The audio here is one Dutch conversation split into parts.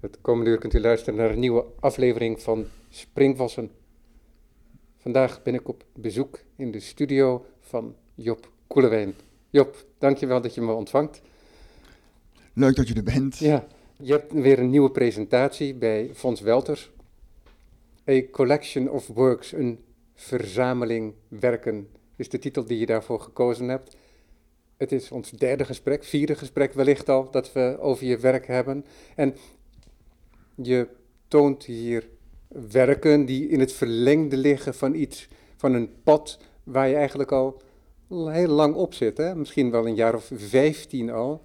Het komende uur kunt u luisteren naar een nieuwe aflevering van Springvossen. Vandaag ben ik op bezoek in de studio van Job Koelewijn. Job, dankjewel dat je me ontvangt. Leuk dat je er bent. Ja, je hebt weer een nieuwe presentatie bij Fons Welters. A Collection of Works, een verzameling werken, is de titel die je daarvoor gekozen hebt. Het is ons derde gesprek, vierde gesprek wellicht al, dat we over je werk hebben. En je toont hier werken die in het verlengde liggen van iets, van een pad waar je eigenlijk al heel lang op zit. Hè? Misschien wel een jaar of vijftien al.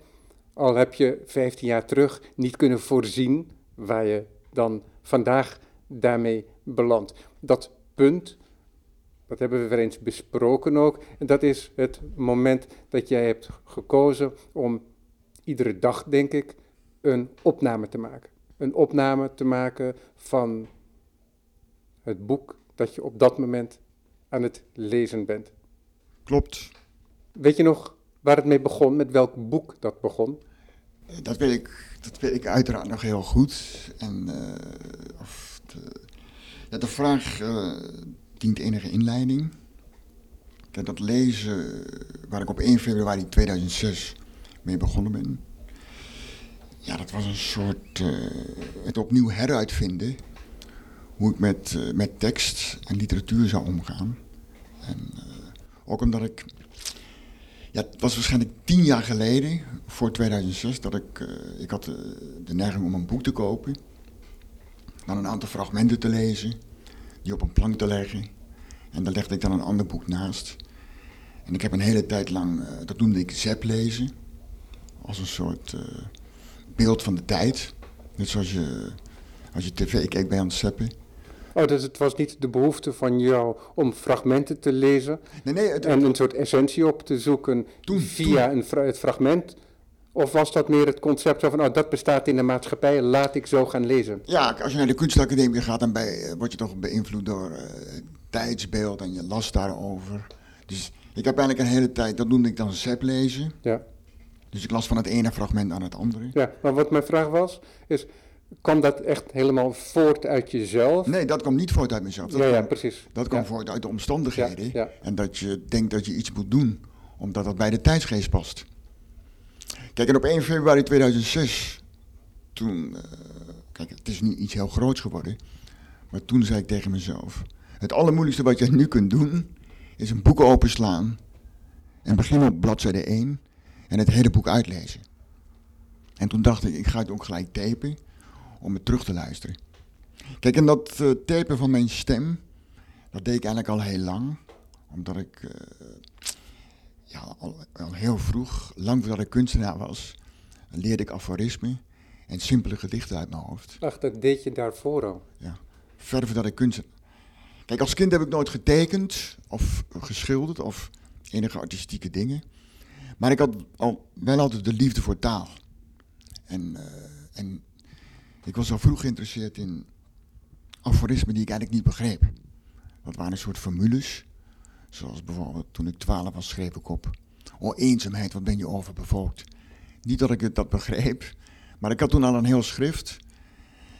Al heb je vijftien jaar terug niet kunnen voorzien waar je dan vandaag daarmee belandt. Dat punt, dat hebben we weer eens besproken ook. En dat is het moment dat jij hebt gekozen om iedere dag, denk ik, een opname te maken. Een opname te maken van het boek dat je op dat moment aan het lezen bent. Klopt. Weet je nog waar het mee begon, met welk boek dat begon? Dat weet ik, dat weet ik uiteraard nog heel goed. En uh, of de, ja, de vraag uh, dient enige inleiding. Dat lezen waar ik op 1 februari 2006 mee begonnen ben. Ja, dat was een soort uh, het opnieuw heruitvinden hoe ik met, uh, met tekst en literatuur zou omgaan. En uh, ook omdat ik. Ja, het was waarschijnlijk tien jaar geleden, voor 2006, dat ik. Ik had de neiging om een boek te kopen. Dan een aantal fragmenten te lezen, die op een plank te leggen. En daar legde ik dan een ander boek naast. En ik heb een hele tijd lang, dat noemde ik zep lezen. Als een soort beeld van de tijd. Net zoals je, als je tv keek bij aan het zeppen. Oh, dus het was niet de behoefte van jou om fragmenten te lezen nee, nee, het, en een soort essentie op te zoeken toen, via toen. Een, het fragment? Of was dat meer het concept van, oh, dat bestaat in de maatschappij, laat ik zo gaan lezen? Ja, als je naar de kunstacademie gaat, dan bij, word je toch beïnvloed door uh, tijdsbeeld en je las daarover. Dus ik heb eigenlijk een hele tijd, dat noemde ik dan zep lezen. Ja. Dus ik las van het ene fragment aan het andere. Ja, maar wat mijn vraag was, is kwam dat echt helemaal voort uit jezelf? Nee, dat kwam niet voort uit mezelf. Dat ja, kwam, ja, precies. Dat kwam ja. voort uit de omstandigheden. Ja. En dat je denkt dat je iets moet doen, omdat dat bij de tijdsgeest past. Kijk, en op 1 februari 2006, toen, uh, kijk, het is niet iets heel groots geworden, maar toen zei ik tegen mezelf, het allermoeilijkste wat je nu kunt doen, is een boek openslaan en beginnen op bladzijde 1 en het hele boek uitlezen. En toen dacht ik, ik ga het ook gelijk tapen om het terug te luisteren. Kijk, en dat uh, tapen van mijn stem, dat deed ik eigenlijk al heel lang. Omdat ik uh, ja, al, al, heel vroeg, lang voordat ik kunstenaar was, leerde ik aforismen en simpele gedichten uit mijn hoofd. Ach, dat deed je daarvoor al? Ja, verder voordat ik kunstenaar... Kijk, als kind heb ik nooit getekend of geschilderd of enige artistieke dingen. Maar ik had al wel altijd de liefde voor taal. En, uh, en ik was al vroeg geïnteresseerd in aforismen die ik eigenlijk niet begreep. Dat waren een soort formules. Zoals bijvoorbeeld toen ik twaalf was schreef ik op... O eenzaamheid, wat ben je overbevolkt. Niet dat ik het dat begreep, maar ik had toen al een heel schrift.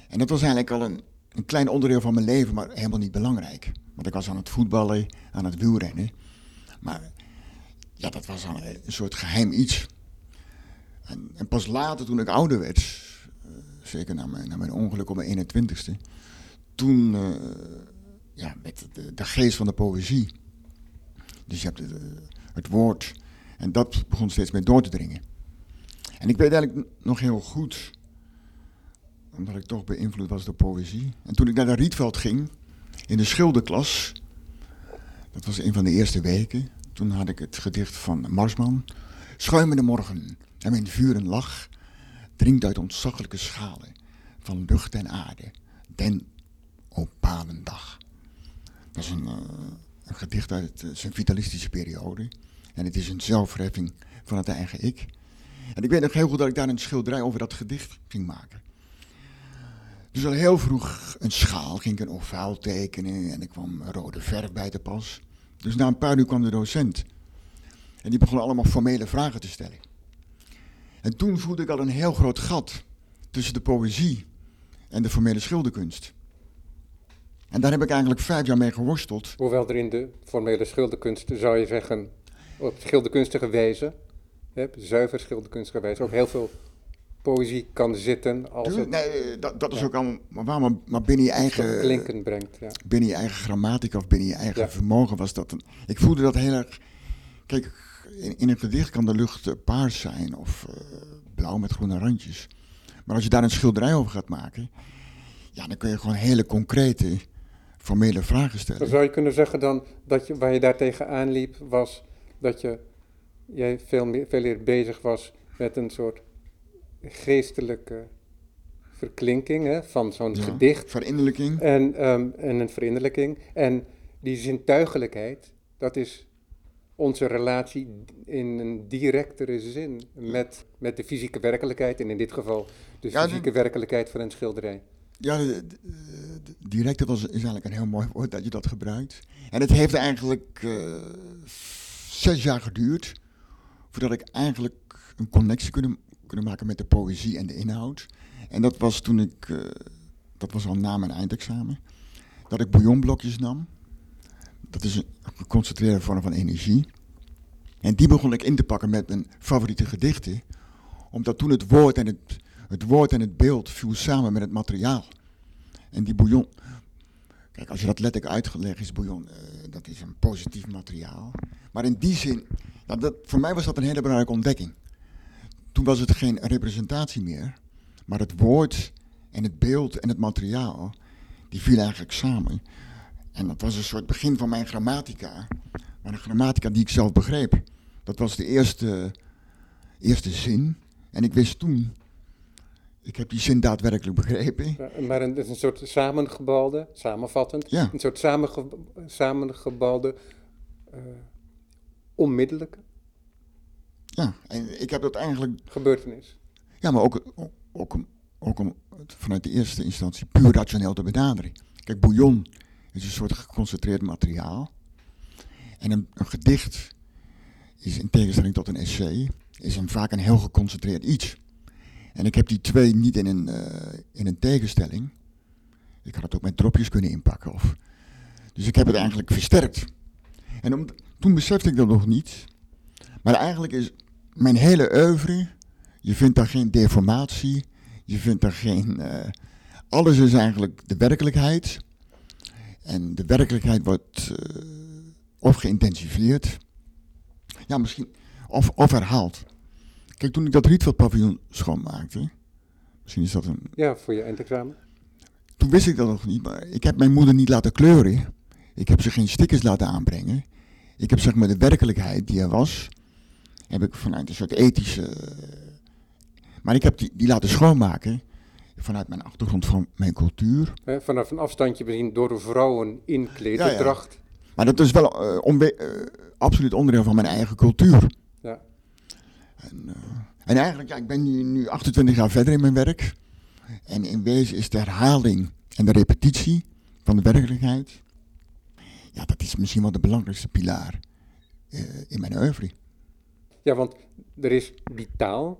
En dat was eigenlijk al een, een klein onderdeel van mijn leven, maar helemaal niet belangrijk. Want ik was aan het voetballen, aan het wielrennen. Maar ja, dat was al een soort geheim iets. En, en pas later, toen ik ouder werd, uh, zeker na mijn, na mijn ongeluk op mijn 21ste, toen, uh, ja, met de, de, geest van de poëzie. Dus je hebt het, het woord, en dat begon steeds meer door te dringen. En ik weet eigenlijk nog heel goed, omdat ik toch beïnvloed was door poëzie. En toen ik naar de Rietveld ging, in de schilderklas, dat was een van de eerste weken, toen had ik het gedicht van Marsman. Schuimende morgen en mijn vuren lach dringt uit ontzaglijke schalen van lucht en aarde den opalendag. Dat is een, uh, een gedicht uit uh, zijn vitalistische periode. En het is een zelfreffing van het eigen ik. En ik weet nog heel goed dat ik daar een schilderij over dat gedicht ging maken. Dus al heel vroeg een schaal ging ik een ovaal tekenen en ik kwam rode verf bij te pas. Dus na een paar uur kwam de docent. En die begon allemaal formele vragen te stellen. En toen voelde ik al een heel groot gat tussen de poëzie en de formele schilderkunst. En daar heb ik eigenlijk vijf jaar mee geworsteld. Hoewel er in de formele schilderkunst, zou je zeggen, op schilderkunstige wijze, hè, zuiver schilderkunstige wijze, ook heel veel poëzie kan zitten. Als Tuurlijk, het nee, dat, dat is ook allemaal, maar, waar, maar, maar binnen je eigen, klinken brengt. Ja. binnen je eigen grammatica of binnen je eigen Ja. vermogen was dat een, ik voelde dat heel erg, kijk, in, in een gedicht kan de lucht eh, paars zijn of eh, blauw met groene randjes. Maar als je daar een schilderij over gaat maken, ja, dan kun je gewoon hele concrete, formele vragen Dan stellen. zou je kunnen zeggen dan dat je, waar je daar tegenaan liep, was dat je, jij veel, meer, veel meer bezig was met een soort geestelijke verklinking hè, van zo'n Ja, gedicht. Verinnerlijking. En, ehm, en een verinnerlijking. En die zintuigelijkheid, dat is onze relatie in een directere zin met, met de fysieke werkelijkheid. En in dit geval de Ja, de- fysieke werkelijkheid van een schilderij. Ja, de, de- direct, dat was, is eigenlijk een heel mooi woord dat je dat gebruikt. En het heeft eigenlijk eh, zes jaar geduurd voordat ik eigenlijk een connectie kunnen, kunnen maken met de poëzie en de inhoud. En dat was toen ik, eh, dat was al na mijn eindexamen, dat ik bouillonblokjes nam. Dat is een geconcentreerde vorm van energie. En die begon ik in te pakken met mijn favoriete gedichten, omdat toen het woord en het, het woord en het beeld viel samen met het materiaal. En die bouillon, kijk, als je dat letterlijk uitgelegd is, bouillon, eh, dat is een positief materiaal. Maar in die zin, nou, dat, voor mij was dat een hele belangrijke ontdekking. Toen was het geen representatie meer, maar het woord en het beeld en het materiaal, die vielen eigenlijk samen. En dat was een soort begin van mijn grammatica, maar een grammatica die ik zelf begreep. Dat was de eerste, eerste zin. En ik wist toen, ik heb die zin daadwerkelijk begrepen. Maar het is een soort samengebalde, samenvattend, Ja. een soort samenge, samengebalde, eh, onmiddellijke Ja, en ik heb dat eigenlijk, gebeurtenis. ja, maar ook, ook, ook, om, ook om vanuit de eerste instantie puur rationeel te benaderen. Kijk, bouillon is een soort geconcentreerd materiaal. En een, een gedicht is in tegenstelling tot een essay, is een, vaak een heel geconcentreerd iets. En ik heb die twee niet in een, eh, in een tegenstelling. Ik had het ook met dropjes kunnen inpakken. Of, dus ik heb het eigenlijk versterkt. En om, toen besefte ik dat nog niet. Maar eigenlijk is mijn hele oeuvre, je vindt daar geen deformatie, je vindt daar geen... eh, alles is eigenlijk de werkelijkheid. En de werkelijkheid wordt eh, of geïntensifieerd, ja misschien, of, of herhaald. Kijk, toen ik dat Rietveld-paviljoen schoonmaakte, misschien is dat een... Ja, voor je eindexamen. Toen wist ik dat nog niet, maar ik heb mijn moeder niet laten kleuren. Ik heb ze geen stickers laten aanbrengen. Ik heb zeg maar de werkelijkheid die er was, heb ik vanuit een soort ethische... Maar ik heb die, die laten schoonmaken vanuit mijn achtergrond van mijn cultuur. Hè, vanaf een afstandje bezien door vrouwen in klederdracht. Maar dat is wel eh, onbe- eh, absoluut onderdeel van mijn eigen cultuur. Ja. En, eh, en eigenlijk, ja, ik ben nu, nu 28 jaar verder in mijn werk. En in wezen is de herhaling en de repetitie van de werkelijkheid, ja, dat is misschien wel de belangrijkste pilaar in mijn oeuvre. Ja, want er is die taal.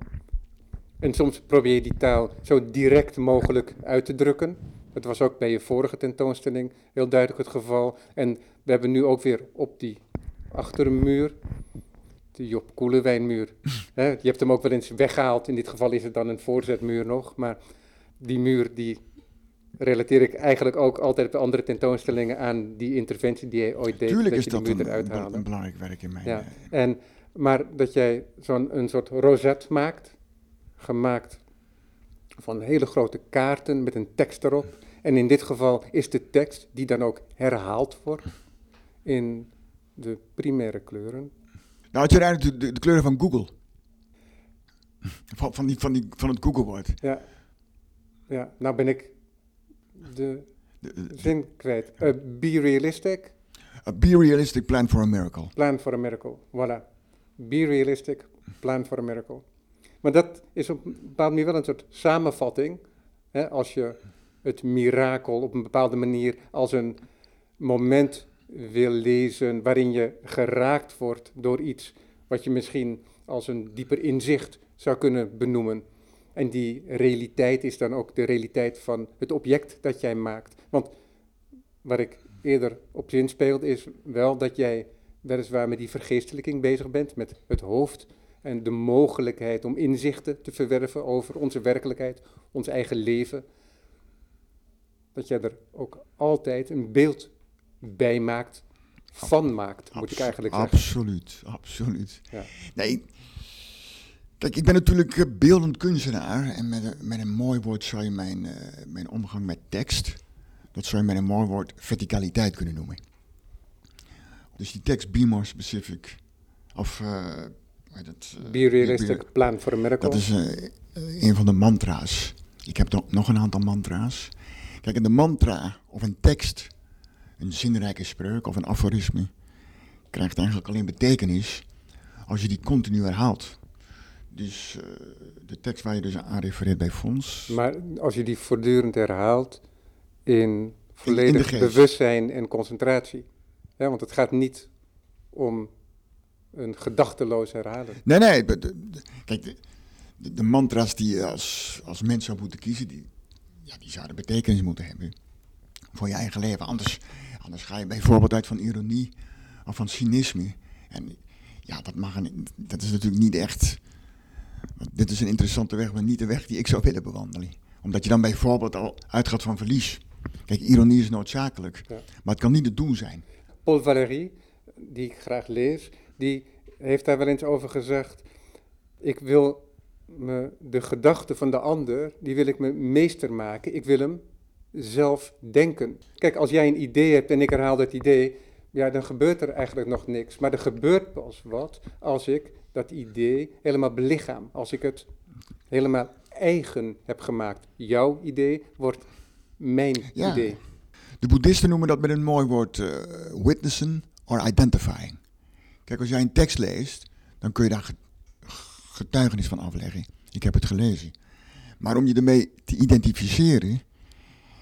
En soms probeer je die taal zo direct mogelijk uit te drukken. Dat was ook bij je vorige tentoonstelling heel duidelijk het geval. En we hebben nu ook weer op die achtermuur, de Job Koelewijnmuur. je hebt hem ook wel eens weggehaald. In dit geval is het dan een voorzetmuur nog. Maar die muur die relateer ik eigenlijk ook altijd bij andere tentoonstellingen aan die interventie die hij ooit deed. Tuurlijk dat is je dat die een, muur eruit een, een belangrijk werk in mijn... Ja, eh, en, maar dat jij zo'n een soort rozet maakt, gemaakt van hele grote kaarten met een tekst erop. En in dit geval is de tekst die dan ook herhaald wordt in de primaire kleuren. Nou, het zijn eigenlijk de, de, de kleuren van Google. Van, van, die, van, die, van het Google-woord. Ja, ja nou ben ik de De- de- zin kwijt. Eh, be realistic, A be realistic plan for a miracle. plan for a miracle. Voilà. Be realistic, plan for a miracle. Maar dat is op een bepaalde manier wel een soort samenvatting. Hè, als je het mirakel op een bepaalde manier als een moment wil lezen waarin je geraakt wordt door iets wat je misschien als een dieper inzicht zou kunnen benoemen. En die realiteit is dan ook de realiteit van het object dat jij maakt. Want waar ik eerder op zinspeelde is wel dat jij weliswaar met die vergeestelijking bezig bent, met het hoofd en de mogelijkheid om inzichten te verwerven over onze werkelijkheid, ons eigen leven. Dat jij er ook altijd een beeld bij maakt, van maakt, moet ik eigenlijk zeggen. Absoluut, absoluut. Ja. Nee, kijk, ik ben natuurlijk eh, beeldend kunstenaar en met een, met een mooi woord zou je mijn, uh, mijn omgang met tekst, dat zou je met een mooi woord verticaliteit kunnen noemen. Dus die tekst Be More Specific, of uh, het, uh, Be Realistic Plan for a Miracle. Dat is uh, een van de mantra's. Ik heb nog een aantal mantra's. Kijk, in de mantra of een tekst, een zinrijke spreuk of een aforisme, krijgt eigenlijk alleen betekenis als je die continu herhaalt. Dus uh, de tekst waar je dus aan refereert bij Fons. Maar als je die voortdurend herhaalt in volledig in bewustzijn en concentratie. Ja, want het gaat niet om een gedachteloos herhalen. Nee, nee. kijk, de, de, mantra's die je als, als mens zou moeten kiezen, die, ja, die zouden betekenis moeten hebben voor je eigen leven. Anders, anders ga je bijvoorbeeld uit van ironie of van cynisme. En ja, dat, mag een, dat is natuurlijk niet echt. Dit is een interessante weg, maar niet de weg die ik zou willen bewandelen. Omdat je dan bijvoorbeeld al uitgaat van verlies. Kijk, ironie is noodzakelijk, maar het kan niet het doel zijn. Paul Valéry, die ik graag lees, die heeft daar wel eens over gezegd: Ik wil me de gedachten van de ander, die wil ik me meester maken. Ik wil hem zelf denken. Kijk, als jij een idee hebt en ik herhaal dat idee, ja, dan gebeurt er eigenlijk nog niks. Maar er gebeurt pas wat als ik dat idee helemaal belichaam. Als ik het helemaal eigen heb gemaakt. Jouw idee wordt mijn idee. De boeddhisten noemen dat met een mooi woord uh, witnessen or identifying. Kijk, als jij een tekst leest, dan kun je daar getuigenis van afleggen. Ik heb het gelezen. Maar om je ermee te identificeren,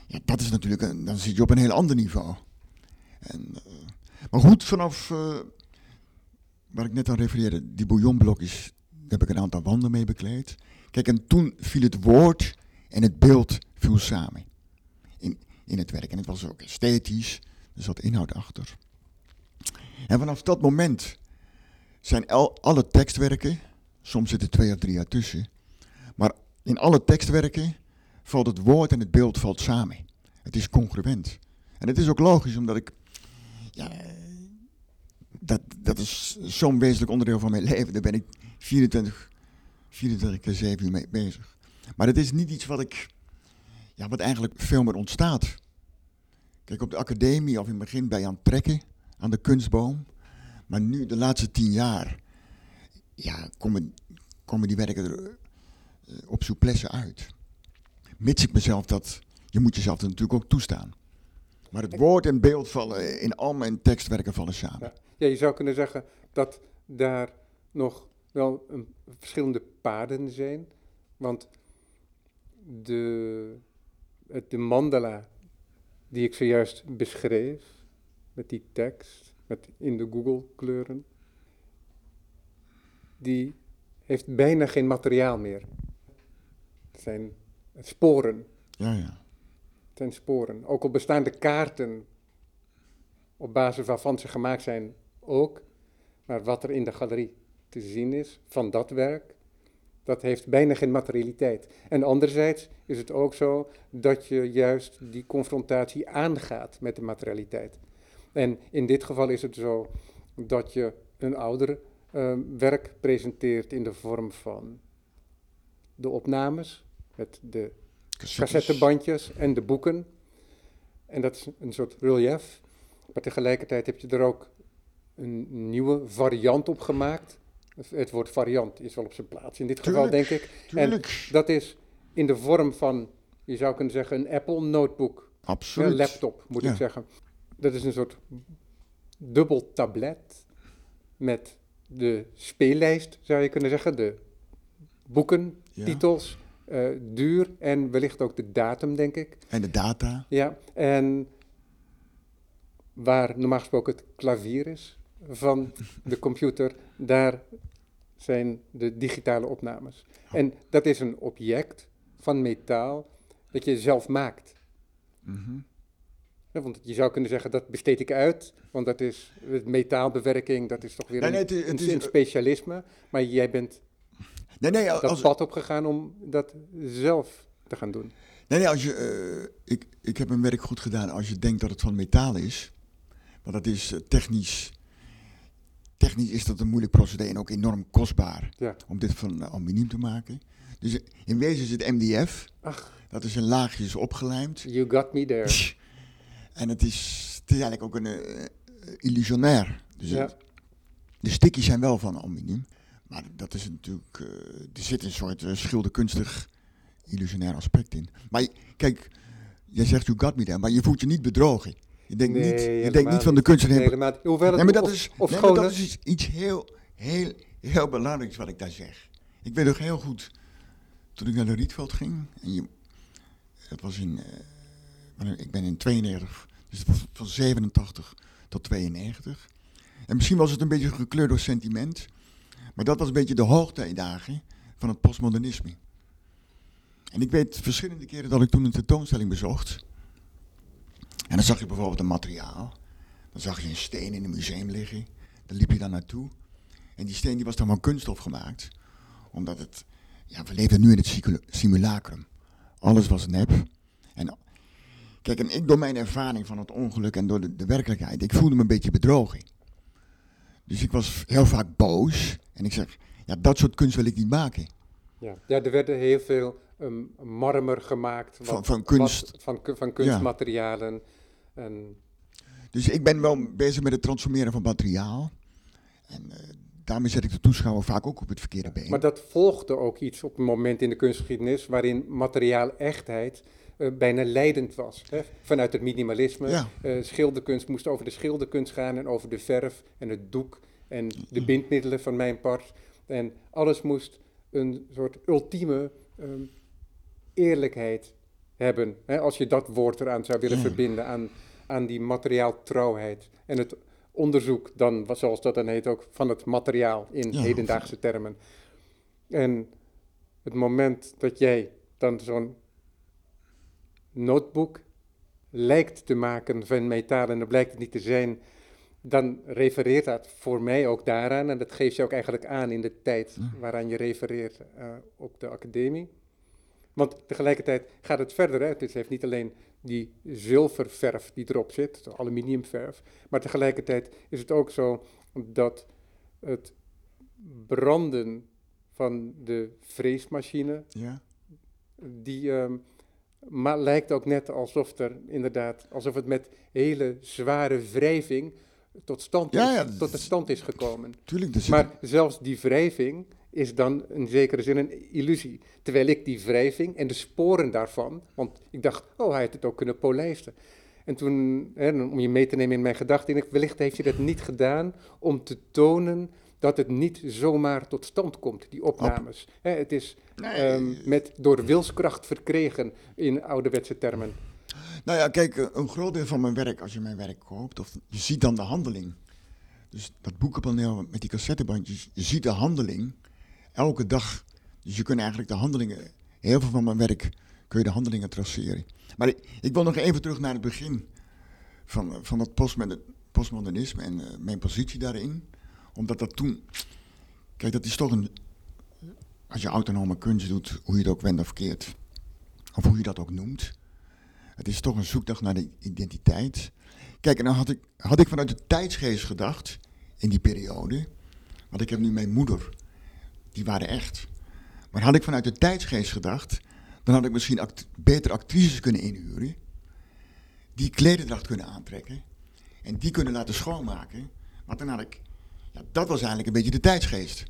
ja, dat is natuurlijk, een, dan zit je op een heel ander niveau. En, uh, maar goed, vanaf uh, waar ik net aan refereerde, die bouillonblokjes, daar heb ik een aantal wanden mee bekleed. Kijk, en toen viel het woord en het beeld viel samen in, het werk. En het was ook esthetisch, er zat inhoud achter. En vanaf dat moment zijn alle tekstwerken, soms zitten twee of drie jaar tussen, maar in alle tekstwerken valt het woord en het beeld valt samen. Het is congruent. En het is ook logisch, omdat ik, ja, dat, dat is zo'n wezenlijk onderdeel van mijn leven. Daar ben ik 24, 24 keer 7 uur mee bezig. Maar het is niet iets wat ik, ja, wat eigenlijk veel meer ontstaat. Kijk, op de academie of in het begin bij aan het trekken aan de kunstboom. Maar nu, de laatste tien jaar, ja, komen, komen die werken er uh, op souplesse uit. Mits ik mezelf dat, je moet jezelf dat natuurlijk ook toestaan. Maar het woord en beeld vallen in al mijn tekstwerken vallen samen. Ja, je zou kunnen zeggen dat daar nog wel een, verschillende paden zijn. Want de, de mandala die ik zojuist beschreef, met die tekst, met in de Google kleuren, die heeft bijna geen materiaal meer. Het zijn sporen. Ja, ja. Het zijn sporen. Ook al bestaan de kaarten op basis waarvan ze gemaakt zijn ook, maar wat er in de galerie te zien is van dat werk, dat heeft bijna geen materialiteit. En anderzijds is het ook zo dat je juist die confrontatie aangaat met de materialiteit. En in dit geval is het zo dat je een ouder uh, werk presenteert in de vorm van de opnames met de cassettebandjes en de boeken. En dat is een soort relief. Maar tegelijkertijd heb je er ook een nieuwe variant op gemaakt. Het woord variant is wel op zijn plaats in dit geval, denk ik. Tuurlijk. En dat is in de vorm van, je zou kunnen zeggen, een Apple notebook. Absoluut. Een laptop, moet ik zeggen. Dat is een soort dubbel tablet met de speellijst, zou je kunnen zeggen. De boeken, titels, uh, duur en wellicht ook de datum, denk ik. En de data. Ja, en waar normaal gesproken het klavier is van de computer, daar zijn de digitale opnames. En dat is een object van metaal dat je zelf maakt. Mhm. Ja, want je zou kunnen zeggen, dat besteed ik uit, want dat is metaalbewerking, dat is toch weer Nee, een, nee, het een- is- een specialisme. Maar jij bent Nee, nee, dat pad opgegaan om dat zelf te gaan doen. nee, nee, als je, eh, ik, ik heb mijn werk goed gedaan als je denkt dat het van metaal is. Want dat is eh, technisch, technisch is dat een moeilijk procedé en ook enorm kostbaar Ja. om dit van eh, aluminium te maken. Dus eh, in wezen is het MDF, Ach, dat is in laagjes opgelijmd. you got me there. En het is, het is eigenlijk ook een eh, illusionair. Dus Ja. het- de stickies zijn wel van aluminium. Maar dat is natuurlijk, eh, er zit een soort eh, schilderkunstig illusionair aspect in. Maar kijk, jij zegt you got me there, maar je voelt je niet bedrogen. Je denkt Nee, niet, je denkt niet van de kunstenaar. Nee. Hoewel maar dat of, is, of nee, maar schoon dat is. iets, heel, heel, heel belangrijks wat ik daar zeg. Ik weet nog heel goed, toen ik naar de Rietveld ging, en je, dat was in, eh, ik ben in 92, dus het was van 87 tot 92. En misschien was het een beetje gekleurd door sentiment, maar dat was een beetje de hoogtijdagen van het postmodernisme. En ik weet verschillende keren dat ik toen een tentoonstelling bezocht. En dan zag je bijvoorbeeld een materiaal. Dan zag je een steen in een museum liggen. Daar liep je dan naartoe. En die steen die was dan van kunststof gemaakt. Omdat het... Ja, we leven nu in het simulacrum. Alles was nep. En kijk, en ik door mijn ervaring van het ongeluk en door de, de werkelijkheid, ik voelde me een beetje bedrogen. Dus ik was heel vaak boos. En ik zeg, ja, dat soort kunst wil ik niet maken. Ja. ja, er werden heel veel ehm, marmer gemaakt. wat- Van- van kunst. wat- van, van kunstmaterialen. En, Dus ik ben wel bezig met het transformeren van materiaal. En eh, daarmee zet ik de toeschouwer vaak ook op het verkeerde been. maar dat volgde ook iets op een moment in de kunstgeschiedenis waarin materiaal echtheid eh, bijna leidend was. Hè? Vanuit het minimalisme. Ja. Eh, schilderkunst moest over de schilderkunst gaan en over de verf en het doek en de bindmiddelen van mijn part. En alles moest een soort ultieme ehm, eerlijkheid hebben. Hè? Als je dat woord eraan zou willen Ja. verbinden aan, aan die materiaaltrouwheid. En het onderzoek dan, zoals dat dan heet, ook van het materiaal in Ja, hedendaagse termen. En het moment dat jij dan zo'n notebook lijkt te maken van metaal en dat blijkt het niet te zijn, dan refereert dat voor mij ook daaraan. En dat geeft je ook eigenlijk aan in de tijd waaraan je refereert eh, op de academie. Want tegelijkertijd gaat het verder. Hè. Het heeft niet alleen die zilververf die erop zit, de aluminiumverf. Maar tegelijkertijd is het ook zo dat het branden van de freesmachine, Ja? die ehm, maar lijkt ook net alsof er inderdaad, alsof het met hele zware wrijving tot stand is, Ja, tot de stand is gekomen. Tuurlijk, zit Maar zelfs die wrijving is dan in zekere zin een illusie. Terwijl ik die wrijving en de sporen daarvan, want ik dacht, oh, hij had het ook kunnen polijsten. En toen, hè, om je mee te nemen in mijn gedachten, ik, wellicht heeft hij dat niet gedaan om te tonen dat het niet zomaar tot stand komt, die opnames. Hè, het is Nee. ehm, met, door wilskracht verkregen in ouderwetse termen. Nou ja, kijk, eh, een groot deel van mijn werk, als je mijn werk koopt, of je ziet dan de handeling. Dus dat boekenpaneel met die cassettebandjes, je ziet de handeling elke dag. Dus je kunt eigenlijk de handelingen, heel veel van mijn werk, kun je de handelingen traceren. Maar ik, wil nog even terug naar het begin van, van dat postmodern- postmodernisme en eh, mijn positie daarin. Omdat dat toen, kijk, dat is toch een, als je autonome kunst doet, hoe je het ook wendt of keert, of hoe je dat ook noemt. Het is toch een zoektocht naar de identiteit. Kijk, en dan had ik, had ik vanuit de tijdsgeest gedacht, in die periode. Want ik heb nu mijn moeder, die waren echt. Maar had ik vanuit de tijdsgeest gedacht, dan had ik misschien beter actrices kunnen inhuren. Die klederdracht kunnen aantrekken. En die kunnen laten schoonmaken. Want dan had ik, ja, dat was eigenlijk een beetje de tijdsgeest.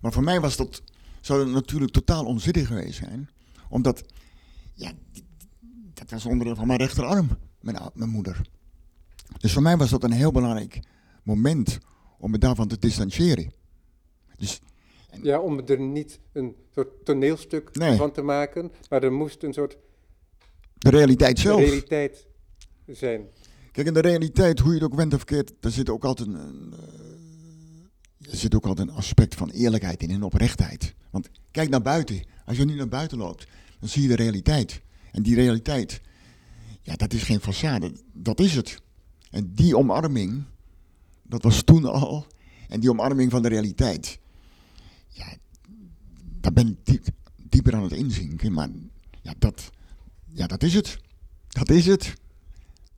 Maar voor mij was dat, zou dat natuurlijk totaal onzinnig geweest zijn. Omdat, ja, dat was onderdeel van mijn rechterarm, mijn, mijn moeder. Dus voor mij was dat een heel belangrijk moment om me daarvan te distancieren. Dus Ja, om er niet een soort toneelstuk Nee. van te maken, maar er moest een soort de realiteit zelf. realiteit zijn. Kijk, in de realiteit, hoe je het ook wendt of keert, daar zit ook altijd een, eh, er zit ook altijd een aspect van eerlijkheid in en oprechtheid. Want kijk naar buiten. Als je nu naar buiten loopt, dan zie je de realiteit. En die realiteit, ja, dat is geen façade, dat is het. En die omarming, dat was toen al. En die omarming van de realiteit, ja, daar ben ik diep, dieper aan het inzinken. Maar ja dat, ja, dat is het. Dat is het.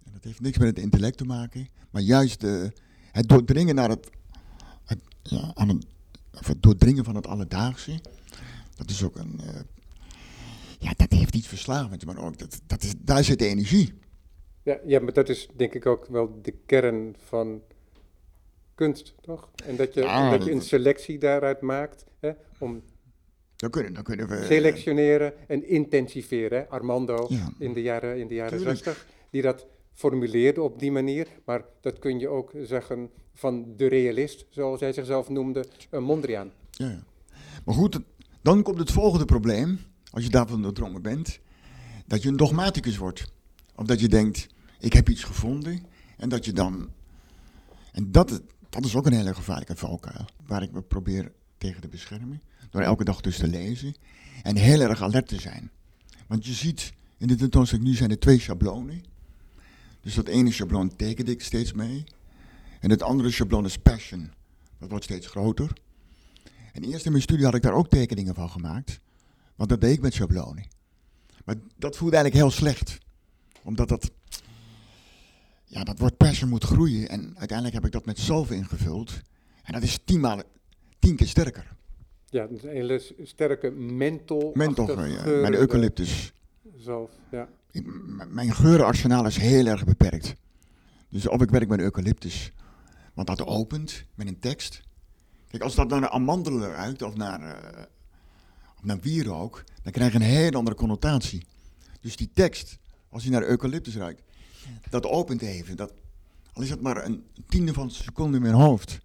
En dat heeft niks met het intellect te maken. Maar juist de, het doordringen naar het, ja, aan het, het doordringen van het alledaagse. Dat is ook een. Uh, ja, dat heeft iets verslavends, maar ook dat, dat is, daar zit de energie. Ja, ja, maar dat is denk ik ook wel de kern van kunst, toch? En dat je, dat je een selectie daaruit maakt hè, om dan kunnen, dan kunnen we... Selectioneren en intensiveren. Armando in de jaren, in de jaren 60, die dat formuleerde op die manier. Maar dat kun je ook zeggen van de realist, zoals hij zichzelf noemde, een Mondriaan. Ja, ja. Maar goed, dan komt het volgende probleem, als je daarvan doordrongen bent, dat je een dogmaticus wordt. Of dat je denkt, ik heb iets gevonden, en dat je dan... En dat, dat is ook een hele gevaarlijke valkuil, waar ik me probeer tegen te beschermen. Door elke dag dus te lezen. En heel erg alert te zijn. Want je ziet, in de tentoonstelling nu zijn er twee schablonen. Dus dat ene schabloon tekende ik steeds mee. En het andere schabloon is passion. Dat wordt steeds groter. En eerst in mijn studie had ik daar ook tekeningen van gemaakt. Want dat deed ik met schablonen. Maar dat voelde eigenlijk heel slecht. Omdat dat, ja, dat woord passion moet groeien. En uiteindelijk heb ik dat met zalf ingevuld. En dat is tien, maal, tien keer sterker. Ja, een hele sterke menthol. Menthol, ja. Mijn eucalyptus. Zelf, ja. mijn geurenarsenaal is heel erg beperkt. Dus of ik werk met eucalyptus, want dat opent met een tekst. Kijk, als dat naar amandelen ruikt of naar, uh, of naar wierook, dan krijg je een heel andere connotatie. Dus die tekst, als die naar eucalyptus ruikt, dat opent even. Dat, al is het maar een tiende van een seconde in mijn hoofd.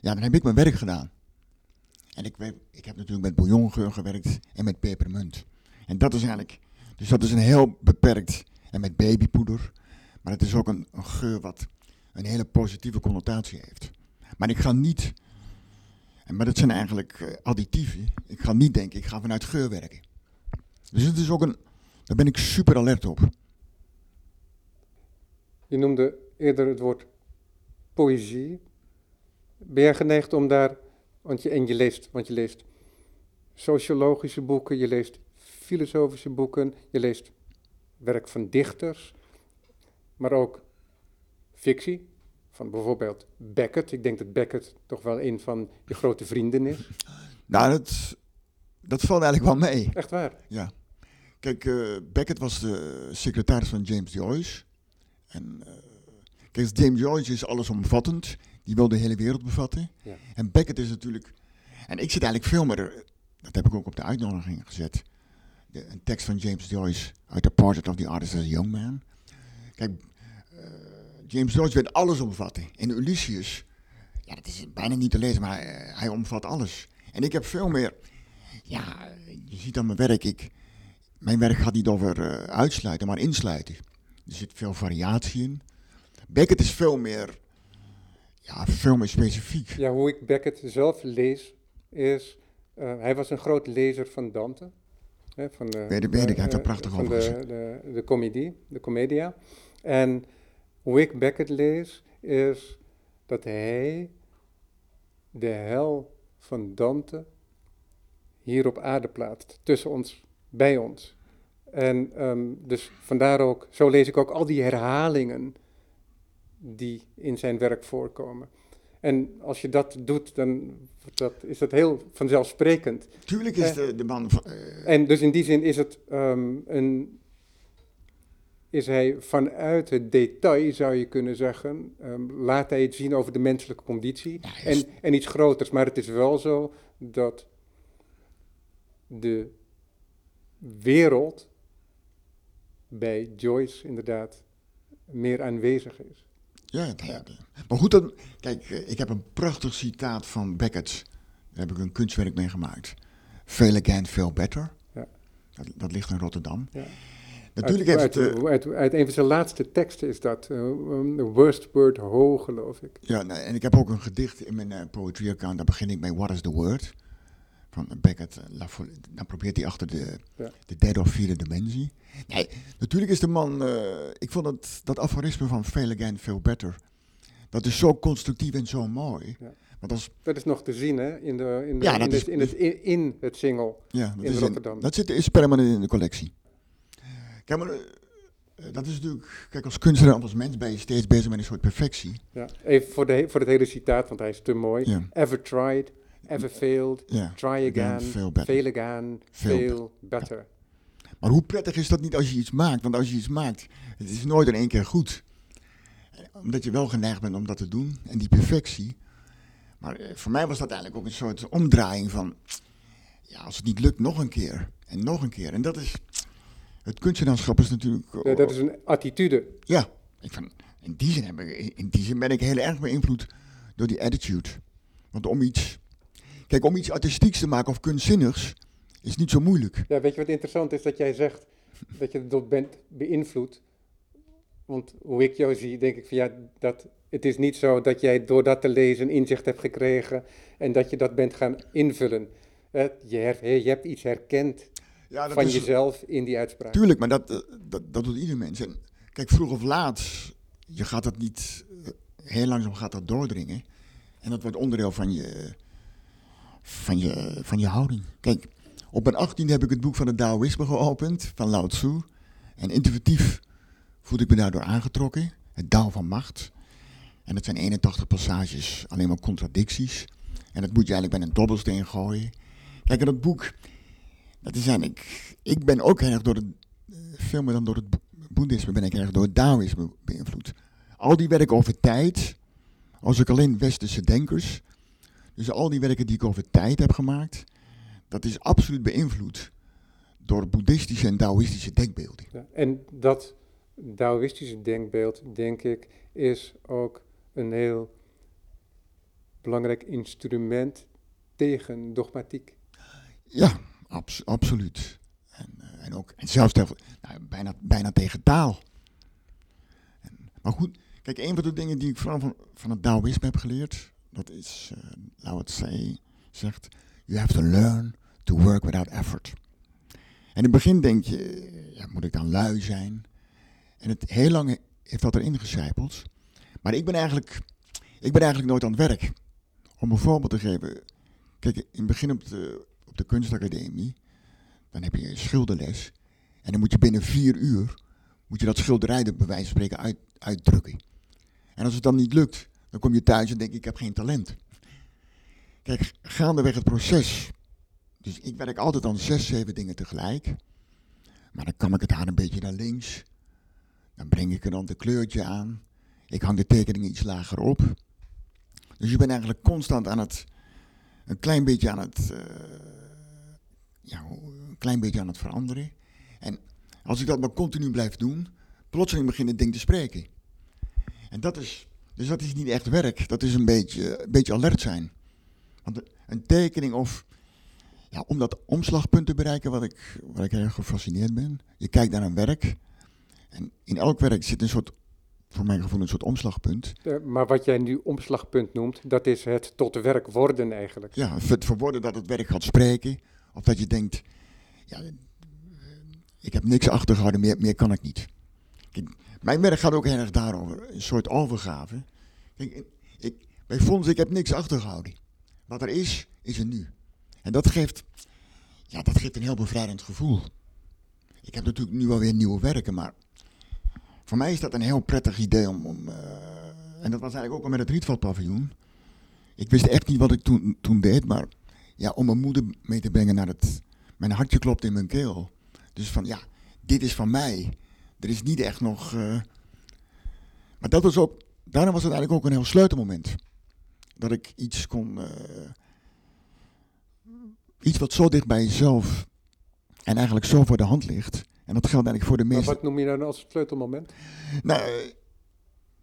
Ja, dan heb ik mijn werk gedaan. En ik, ik heb natuurlijk met bouillongeur gewerkt en met pepermunt. En dat is eigenlijk, dus dat is een heel beperkt, en met babypoeder. Maar het is ook een, een geur wat een hele positieve connotatie heeft. Maar ik ga niet, maar dat zijn eigenlijk uh, additieven. Ik ga niet denken, ik ga vanuit geur werken. Dus het is ook een, daar ben ik super alert op. Je noemde eerder het woord poëzie. Ben jij geneigd om daar want je, en je leest, want je leest sociologische boeken, je leest filosofische boeken, je leest werk van dichters, maar ook fictie, van bijvoorbeeld Beckett. Ik denk dat Beckett toch wel een van je grote vrienden is. Nou, dat, dat valt eigenlijk wel mee. Echt waar? Ja. Kijk, uh, Beckett was de secretaris van James Joyce. En uh, kijk, James Joyce is allesomvattend. Die wil de hele wereld bevatten. Ja. En Beckett is natuurlijk. En ik zit eigenlijk veel meer. Dat heb ik ook op de uitnodiging gezet. De, een tekst van James Joyce uit The Portrait of the Artist as a Young Man. Kijk, uh, James Joyce weet alles omvatten. En Ulysses, ja, dat is bijna niet te lezen, maar uh, hij omvat alles. En ik heb veel meer. Ja, je ziet aan mijn werk, ik, mijn werk gaat niet over uh, uitsluiten, maar insluiten. Er zit veel variatie in. Beckett is veel meer ja, veel meer specifiek. Ja, hoe ik Beckett zelf lees, is... Uh, hij was een groot lezer van Dante. Hè, van de, weet, weet ik, hij heeft er prachtig over de, de, de, comedie, de commedia. En hoe ik Beckett lees, is dat hij de hel van Dante hier op aarde plaatst, tussen ons, bij ons. En um, dus vandaar ook, zo lees ik ook al die herhalingen die in zijn werk voorkomen. En als je dat doet, dan dat, is dat heel vanzelfsprekend. Tuurlijk is de, de man. Van, uh... En dus in die zin is het um, een. Is hij vanuit het detail, zou je kunnen zeggen, um, laat hij het zien over de menselijke conditie ja, en, en iets groters. Maar het is wel zo dat de wereld bij Joyce inderdaad meer aanwezig is. Ja, ja. maar goed, dan, kijk, eh, ik heb een prachtig citaat van Beckett. Daar heb ik een kunstwerk mee gemaakt. Fail again, fail better. Ja. Dat, dat ligt in Rotterdam. Ja. Natuurlijk uit, heeft het... uit, eh, uit, uit een van zijn laatste teksten is dat. eh, um, the worst word ho, geloof ik. Ja, nou, en ik heb ook een gedicht in mijn eh, poetry account. Daar begin ik met What is the Word? Van Beckett. eh, La Dan probeert hij achter de, Ja. de derde of vierde dimensie. Nee, natuurlijk is de man... eh, ik vond het, dat aforisme van Fail Again, Feel Better... Dat is zo constructief en zo mooi. Ja. Want als, Dat is nog te zien hè, in, de, in, de, Ja, in, het, is- in, het, in, in het single. ja, In is Rotterdam. dat zit, is permanent in de collectie. Kijk, maar... eh, dat is natuurlijk... Kijk, als kunstenaar of als mens ben je steeds bezig met een soort perfectie. Ja. Even voor, de, voor het hele citaat, want hij is te mooi. Ja. Ever tried, ever failed, try again, fail again, Feel fail better. Maar hoe prettig is dat niet als je iets maakt? Want als je iets maakt, het is nooit in één keer goed. Omdat je wel geneigd bent om dat te doen. En die perfectie. Maar eh, voor mij was dat eigenlijk ook een soort omdraaiing van... Ja, als het niet lukt, nog een keer. En nog een keer. En dat is... Het kunstenaarschap is natuurlijk... Ja, dat is een attitude. Ja, ik vind, in, die zin heb ik, in die zin ben ik heel erg beïnvloed door die attitude. Want om iets... Kijk, om iets artistieks te maken of kunstzinnigs... is niet zo moeilijk. Ja, weet je wat interessant is dat jij zegt dat je door bent beïnvloed? Want hoe ik jou zie, denk ik van ja, dat, het is niet zo dat jij door dat te lezen inzicht hebt gekregen en dat je dat bent gaan invullen. Eh, je, her- je hebt iets herkend Ja, dat van is- jezelf in die uitspraak. Tuurlijk, maar dat, eh, dat, dat doet ieder mens. En kijk, vroeg of laat, je gaat dat niet, eh, heel langzaam gaat dat doordringen. En dat wordt onderdeel van je, van je, van je houding. Kijk, op mijn 18 heb ik het boek van het Taoïsme geopend, van Lao Tzu. En intuïtief voelde ik me daardoor aangetrokken. Het Tao van macht. En het zijn 81 passages, alleen maar contradicties. En dat moet je eigenlijk bij een dobbelsteen gooien. Kijk, en dat boek, dat is eigenlijk... Ik ben ook erg door het eh, veel meer dan door het bo- boeddhisme ben ik erg door het Taoïsme beïnvloed. Al die werken over tijd, als ik alleen westerse denkers, dus al die werken die ik over tijd heb gemaakt, dat is absoluut beïnvloed door boeddhistische en Taoïstische denkbeelden. Ja, en dat Taoïstische denkbeeld, denk ik, is ook een heel belangrijk instrument tegen dogmatiek. Ja, abs- absoluut. En, eh, en, ook, en zelfs tegen- nou, bijna, bijna tegen taal. En, maar goed, kijk, een van de dingen die ik vooral van, van het Taoïsme heb geleerd, dat is, uh, Lao Tse zegt, you have to learn to work without effort. En in het begin denk je, ja, moet ik dan lui zijn? En het heel lang heeft dat erin gecijpeld. Maar ik ben eigenlijk, ik ben eigenlijk nooit aan het werk. Om een voorbeeld te geven. Kijk, in het begin op de, op de kunstacademie, dan heb je een schilderles. En dan moet je binnen vier uur, moet je dat schilderij bij wijze van spreken uit, uitdrukken. En als het dan niet lukt, dan kom je thuis en denk ik, heb geen talent. Kijk, gaandeweg het proces. Dus ik werk altijd aan zes, zeven dingen tegelijk. Maar dan kam ik het haar een beetje naar links. Dan breng ik er dan de kleurtje aan. Ik hang de tekening iets lager op. Dus je bent eigenlijk constant aan het, een klein beetje aan het, uh, ja, een klein beetje aan het veranderen. En als ik dat maar continu blijf doen, plotseling begint het ding te spreken. En dat is, dus dat is niet echt werk, dat is een beetje, een beetje alert zijn. Want een tekening of, ja, om dat omslagpunt te bereiken, wat ik, waar ik erg gefascineerd ben. Je kijkt naar een werk en in elk werk zit een soort voor mijn gevoel een soort omslagpunt. Maar wat jij nu omslagpunt noemt, dat is het tot werk worden eigenlijk. Ja, het verwoorden dat het werk gaat spreken. Of dat je denkt, ja, ik heb niks achtergehouden, meer, meer kan ik niet. Kijk, mijn werk gaat ook heel erg daarover, een soort overgave. Kijk, ik, bij Fons, ik heb niks achtergehouden. Wat er is, is er nu. En dat geeft, ja, dat geeft een heel bevrijdend gevoel. Ik heb natuurlijk nu alweer nieuwe werken, maar voor mij is dat een heel prettig idee om. om uh, en dat was eigenlijk ook al met het Rietveldpaviljoen. Ik wist echt niet wat ik toen, toen deed, maar ja, om mijn moeder mee te brengen naar het. Mijn hartje klopt in mijn keel. Dus van ja, dit is van mij. Er is niet echt nog. Uh, maar dat was ook. Daarna was het eigenlijk ook een heel sleutelmoment. Dat ik iets kon. Uh, iets wat zo dicht bij jezelf. En eigenlijk zo voor de hand ligt. En dat geldt eigenlijk voor de meeste. Maar wat noem je dan als sleutelmoment? Nou,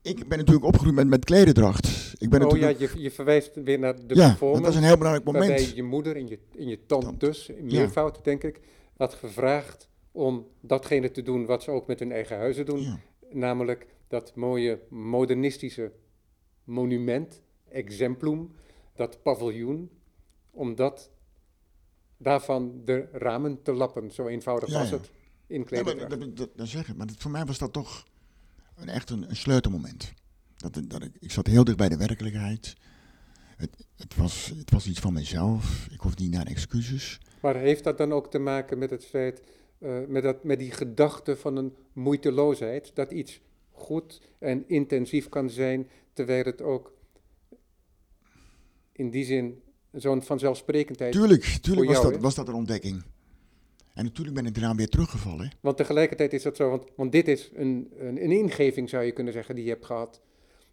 ik ben natuurlijk opgegroeid met, met klededracht. Ik ben oh natuurlijk... ja, je, je verwijst weer naar de ja, performance. dat was een heel belangrijk moment. Waarbij je moeder en je, en je tante dus, in meervoud ja. denk ik, had gevraagd om datgene te doen wat ze ook met hun eigen huizen doen. Ja. Namelijk dat mooie modernistische monument, exemplum, dat paviljoen, om dat, daarvan de ramen te lappen. Zo eenvoudig Ja, was ja. het in kleding. dat, dat, dat, dat zeg ik. Maar dat- voor mij was dat toch een, echt een, een sleutelmoment. Dat, dat ik, ik zat heel dicht bij de werkelijkheid. Het, het, was, het was iets van mezelf. Ik hoefde niet naar excuses. Maar heeft dat dan ook te maken met het feit, eh, met, dat, met die gedachte van een moeiteloosheid, dat iets goed en intensief kan zijn, terwijl het ook in die zin zo'n vanzelfsprekendheid. Tuurlijk, tuurlijk was, jou, dat, was dat een ontdekking. En natuurlijk ben ik eraan weer teruggevallen. Want tegelijkertijd is dat zo, want, want dit is een, een, een ingeving zou je kunnen zeggen die je hebt gehad.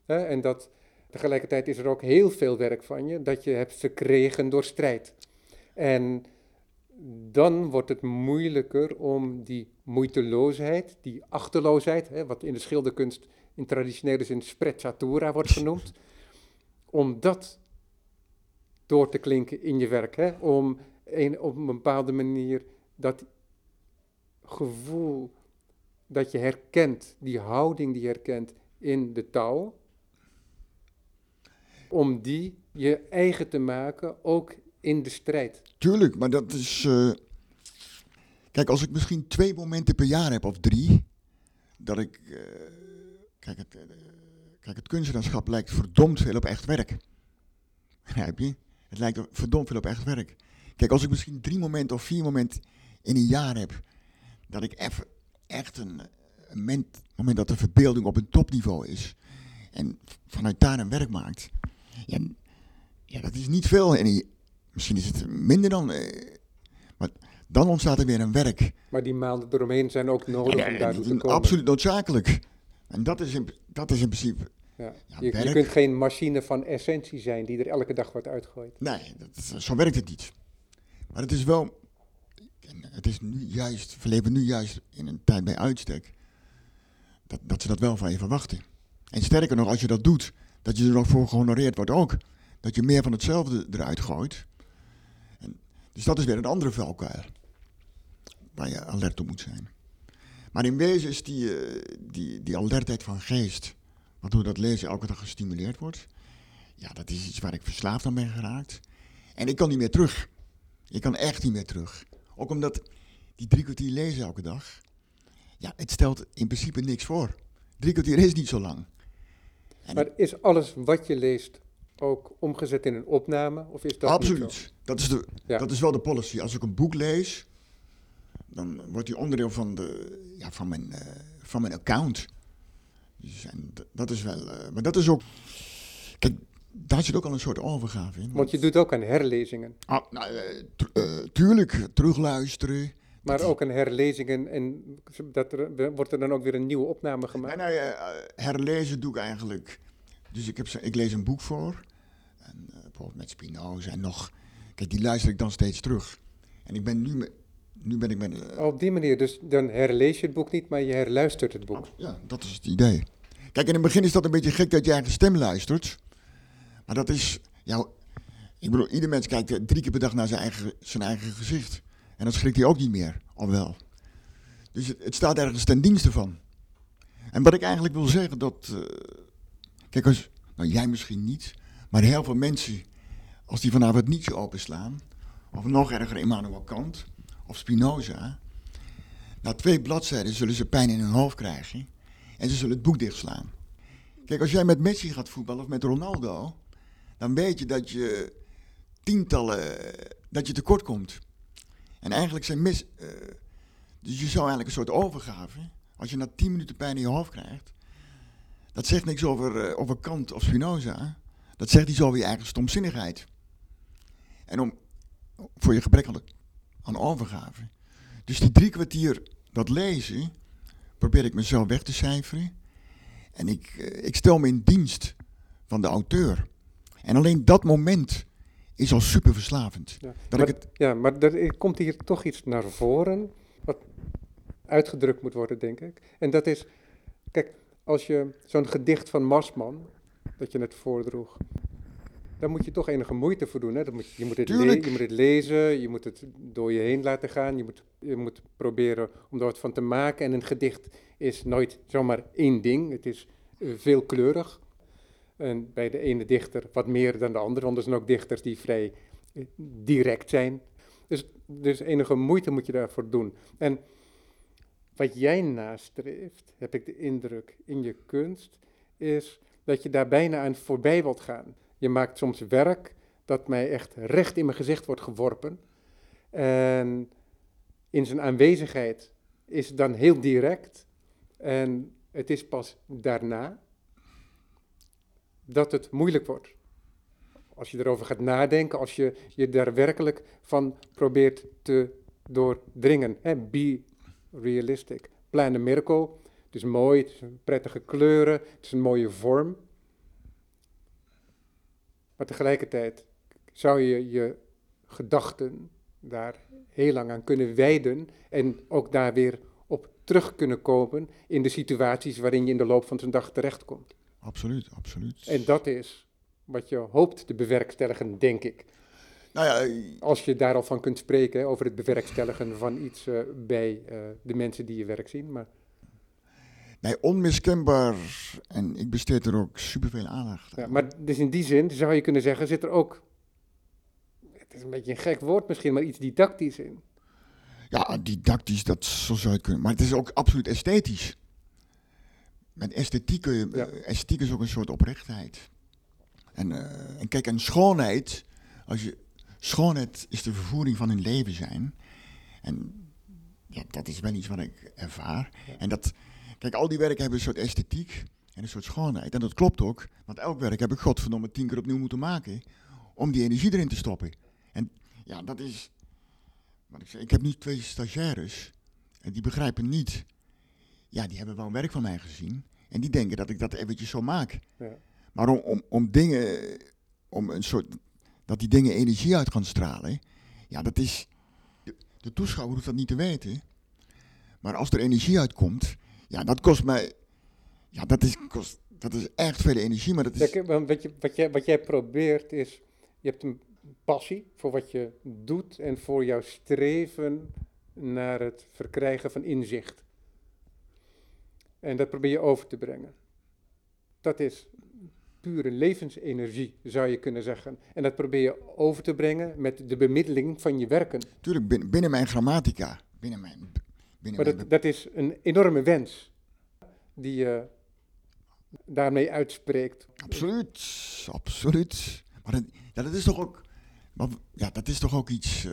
Hè? En dat tegelijkertijd is er ook heel veel werk van je dat je hebt verkregen door strijd. En dan wordt het moeilijker om die moeiteloosheid, die achterloosheid, hè, wat in de schilderkunst in traditionele zin sprezzatura wordt genoemd, om dat door te klinken in je werk. Hè? Om een, op een bepaalde manier dat gevoel dat je herkent, die houding die je herkent in de touw, om die je eigen te maken, ook in de strijd. Tuurlijk, maar dat is. eh, Kijk, als ik misschien twee momenten per jaar heb of drie. Dat ik. eh, Kijk, het, eh, kijk, het kunstenaarschap lijkt verdomd veel op echt werk. Begrijp je? Het lijkt verdomd veel op echt werk. Kijk, als ik misschien drie momenten of vier momenten in een jaar heb. Dat ik even echt een, moment, dat de verbeelding op een topniveau is. En vanuit daar een werk maakt. Ja, ja dat is niet veel. Die- misschien is het minder dan. eh, maar dan ontstaat er weer een werk. Maar die maanden eromheen zijn ook nodig Ja, om daartoe te komen. absoluut noodzakelijk. En dat is in, dat is in principe. Ja. Ja, Je, kunt geen machine van essentie zijn die er elke dag wordt uitgegooid. Nee, dat, zo werkt het niet. Maar het is wel. Het is nu juist. We leven nu juist in een tijd bij uitstek. Dat, dat ze dat wel van je verwachten. En sterker nog, als je dat doet, dat je er nog voor gehonoreerd wordt ook. Dat je meer van hetzelfde eruit gooit. Dus dat is weer een andere valkuil. Waar je alert op moet zijn. Maar in wezen is die, eh, die, die alertheid van geest. Waardoor dat lezen elke dag gestimuleerd wordt. Ja, dat is iets waar ik verslaafd aan ben geraakt. En ik kan niet meer terug. Ik kan echt niet meer terug. Ook omdat die drie kwartier lezen elke dag. Ja, het stelt in principe niks voor. Drie kwartier is niet zo lang. En Maar is alles wat je leest ook omgezet in een opname? Of is dat absoluut. Dat is, de, Ja. dat is wel de policy. Als ik een boek lees, dan wordt die onderdeel van, de, ja, van, mijn, eh, van mijn account. Dus, en dat is wel. eh, maar dat is ook. Kijk, daar zit ook al een soort overgave in. Want je doet ook aan herlezingen. Ah, nou, eh, tu- tuurlijk, terugluisteren. Maar Dat- ook aan herlezingen en dat er, wordt er dan ook weer een nieuwe opname Nee, gemaakt? ja, eh, herlezen doe ik eigenlijk. Dus ik, heb, ik lees een boek voor. En, bijvoorbeeld met Spinoza en nog. Kijk, die luister ik dan steeds terug. En ik ben nu, me- nu ben ik met. eh, Op die manier, dus dan herlees je het boek niet, maar je herluistert het boek. Ja, dat is het idee. Kijk, in het begin is dat een beetje gek dat je eigen stem luistert. Maar dat is. Ja, ik bedoel, ieder mens kijkt eh, drie keer per dag naar zijn eigen, zijn eigen gezicht. En dan schrikt hij ook niet meer, al wel. Dus het, het staat ergens ten dienste van. En wat ik eigenlijk wil zeggen, dat. eh, kijk, als, nou jij misschien niet, maar heel veel mensen, als die vanavond Nietzsche openslaan, of nog erger Immanuel Kant, of Spinoza, na twee bladzijden zullen ze pijn in hun hoofd krijgen en ze zullen het boek dichtslaan. Kijk, als jij met Messi gaat voetballen of met Ronaldo, dan weet je dat je tientallen, dat je tekort komt. En eigenlijk zijn mis, eh, dus je zou eigenlijk een soort overgave, als je na tien minuten pijn in je hoofd krijgt, dat zegt niks over, eh, over Kant of Spinoza, dat zegt iets over je eigen stomzinnigheid. En om, voor je gebrek aan, aan overgave. Dus die drie kwartier dat lezen, probeer ik mezelf weg te cijferen. En ik, eh, ik stel me in dienst van de auteur. En alleen dat moment is al super verslavend. Ja. Dat maar, ik het, ja, maar er komt hier toch iets naar voren, wat uitgedrukt moet worden, denk ik. En dat is, kijk, als je zo'n gedicht van Marsman, dat je net voordroeg, daar moet je toch enige moeite voor doen. Hè? Dat moet, je, moet het le- je moet het lezen, je moet het door je heen laten gaan. Je moet, je moet proberen om er wat van te maken. En een gedicht is nooit zomaar één ding. Het is eh, veelkleurig. En bij de ene dichter wat meer dan de andere. Want er zijn ook dichters die vrij eh, direct zijn. Dus, dus enige moeite moet je daarvoor doen. En wat jij nastreeft, heb ik de indruk in je kunst, is dat je daar bijna aan voorbij wilt gaan. Je maakt soms werk dat mij echt recht in mijn gezicht wordt geworpen. En in zijn aanwezigheid is het dan heel direct. En het is pas daarna dat het moeilijk wordt. Als je erover gaat nadenken, als je je daar werkelijk van probeert te doordringen. Hè, be realistic. Plan a miracle. Het is mooi, het een prettige kleuren, het is een mooie vorm. Maar tegelijkertijd zou je je gedachten daar heel lang aan kunnen wijden en ook daar weer op terug kunnen komen in de situaties waarin je in de loop van zijn dag terechtkomt. Absoluut, absoluut. En dat is wat je hoopt te bewerkstelligen, denk ik. Nou ja, Als je daar al van kunt spreken, over het bewerkstelligen van iets eh, bij eh, de mensen die je werk zien. Maar nee, onmiskenbaar. En ik besteed er ook superveel aandacht aan. Ja, maar dus in die zin zou je kunnen zeggen, zit er ook, het is een beetje een gek woord misschien, maar iets didactisch in. Ja, didactisch, dat zo zou je kunnen. Maar het is ook absoluut esthetisch. Met esthetiek, kun je- Ja. eh, esthetiek is ook een soort oprechtheid. En, eh, en kijk, en schoonheid, als je, schoonheid is de vervoering van hun leven zijn. En ja, dat is wel iets wat ik ervaar. En dat, kijk, al die werken hebben een soort esthetiek en een soort schoonheid. En dat klopt ook, want elk werk heb ik godverdomme tien keer opnieuw moeten maken om die energie erin te stoppen. En ja, dat is, wat ik zeg, ik heb nu twee stagiaires en die begrijpen niet. Ja, die hebben wel een werk van mij gezien en die denken dat ik dat eventjes zo maak. Ja. Maar om, om, om dingen, om een soort, dat die dingen energie uit gaan stralen, ja, dat is, de, de toeschouwer hoeft dat niet te weten. Maar als er energie uitkomt, ja, dat kost mij, ja, dat is, kost, dat is echt veel energie, maar dat is, Kijk, want wat, je, wat, jij, wat jij probeert is, je hebt een passie voor wat je doet en voor jouw streven naar het verkrijgen van inzicht. En dat probeer je over te brengen. Dat is pure levensenergie, zou je kunnen zeggen. En dat probeer je over te brengen met de bemiddeling van je werken. natuurlijk binnen, binnen mijn grammatica, binnen mijn, Maar dat, dat is een enorme wens die je daarmee uitspreekt. Absoluut, absoluut. Maar dat, ja, dat is toch ook, maar, ja, dat is toch ook iets. eh,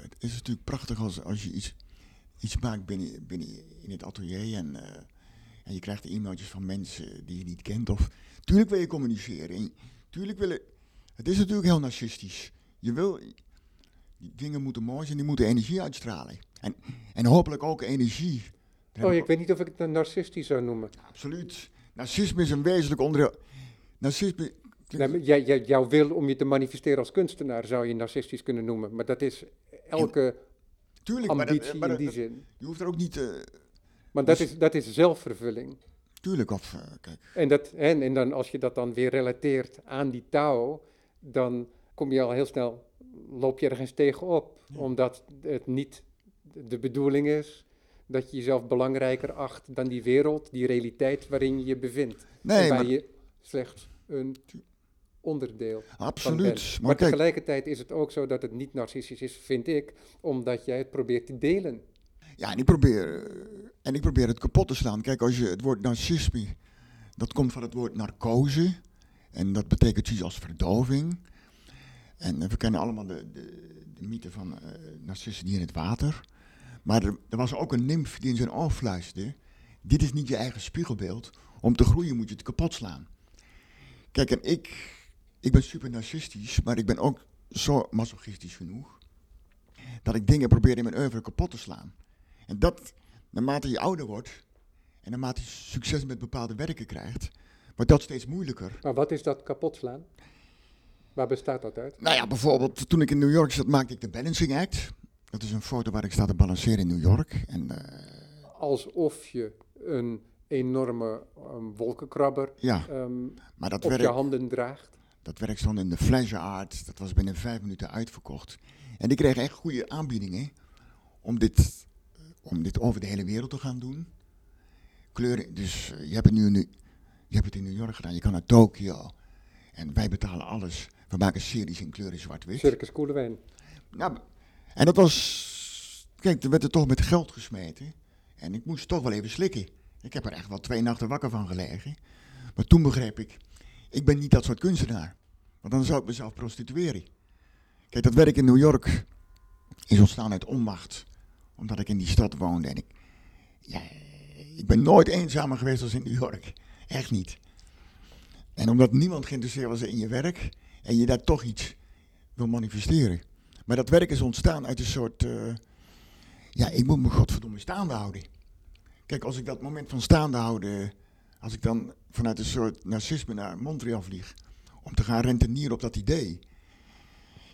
het is natuurlijk prachtig als, als je iets, iets maakt binnen, binnen in het atelier en, eh, en je krijgt e-mailtjes van mensen die je niet kent. Of, tuurlijk wil je communiceren. En, tuurlijk willen, het is natuurlijk heel narcistisch. Je wil, die dingen moeten mooi zijn, die moeten energie uitstralen. En, en hopelijk ook energie. Oh, ik weet niet of ik het een narcistisch zou noemen. Absoluut. Narcisme is een wezenlijk onderdeel. Narcisme. Jij, jij, jouw wil om je te manifesteren als kunstenaar zou je narcistisch kunnen noemen. Maar dat is elke Tuurlijk, maar, dat, ambitie maar in die zin. je hoeft er ook niet. eh Maar dat dus- is, dat is zelfvervulling. tuurlijk, of eh, kijk. En, dat, en, en dan, als je dat dan weer relateert aan die Tao, dan kom je al heel snel, loop je ergens tegenop. Ja. Omdat het niet de bedoeling is dat je jezelf belangrijker acht dan die wereld, die realiteit waarin je je bevindt. Nee, en waar maar, je slechts een onderdeel absoluut. Maar, Maar kijk, tegelijkertijd is het ook zo dat het niet narcistisch is, vind ik, omdat jij het probeert te delen. ja, en ik, probeer, en ik probeer het kapot te slaan. Kijk, als je het woord narcisme, dat komt van het woord narcose. En dat betekent zoiets als verdoving. En we kennen allemaal de, de, de mythe van eh narcissen die in het water. Maar er, er was ook een nimf die in zijn oor fluisterde. Dit is niet je eigen spiegelbeeld. Om te groeien moet je het kapot slaan. Kijk, en ik, ik ben super narcistisch, maar ik ben ook zo masochistisch genoeg. Dat ik dingen probeer in mijn oeuvre kapot te slaan. En dat, naarmate je ouder wordt, en naarmate je succes met bepaalde werken krijgt, wordt dat steeds moeilijker. Maar wat is dat kapot slaan? Waar bestaat dat uit? Nou ja, bijvoorbeeld toen ik in New York zat, maakte ik de Balancing Act. Dat is een foto waar ik sta te balanceren in New York. En eh, Alsof je een enorme ehm, wolkenkrabber ja, ehm, maar dat op je handen draagt. Dat werk stond in de Fleisure Art. Dat was binnen vijf minuten uitverkocht. En ik kreeg echt goede aanbiedingen om dit, om dit over de hele wereld te gaan doen. Kleuren, dus eh, je hebt het nu, nu je hebt het in New York gedaan, je kan naar Tokio. En wij betalen alles. We maken series in kleuren zwart-wit. Circus Koelewijn. Nou, en dat was, kijk, er werd er toch met geld gesmeten. En ik moest toch wel even slikken. Ik heb er echt wel twee nachten wakker van gelegen. Maar toen begreep ik, ik ben niet dat soort kunstenaar. Want dan zou ik mezelf prostitueren. Kijk, dat werk in New York is ontstaan uit onmacht. Omdat ik in die stad woonde. En ik, ja, ik ben nooit eenzamer geweest als in New York. Echt niet. En omdat niemand geïnteresseerd was in je werk. En je daar toch iets wil manifesteren. Maar dat werk is ontstaan uit een soort... Uh, ja, ik moet me godverdomme staande houden. Kijk, als ik dat moment van staande houden... Als ik dan vanuit een soort narcisme naar Montreal vlieg... om te gaan rentenieren op dat idee...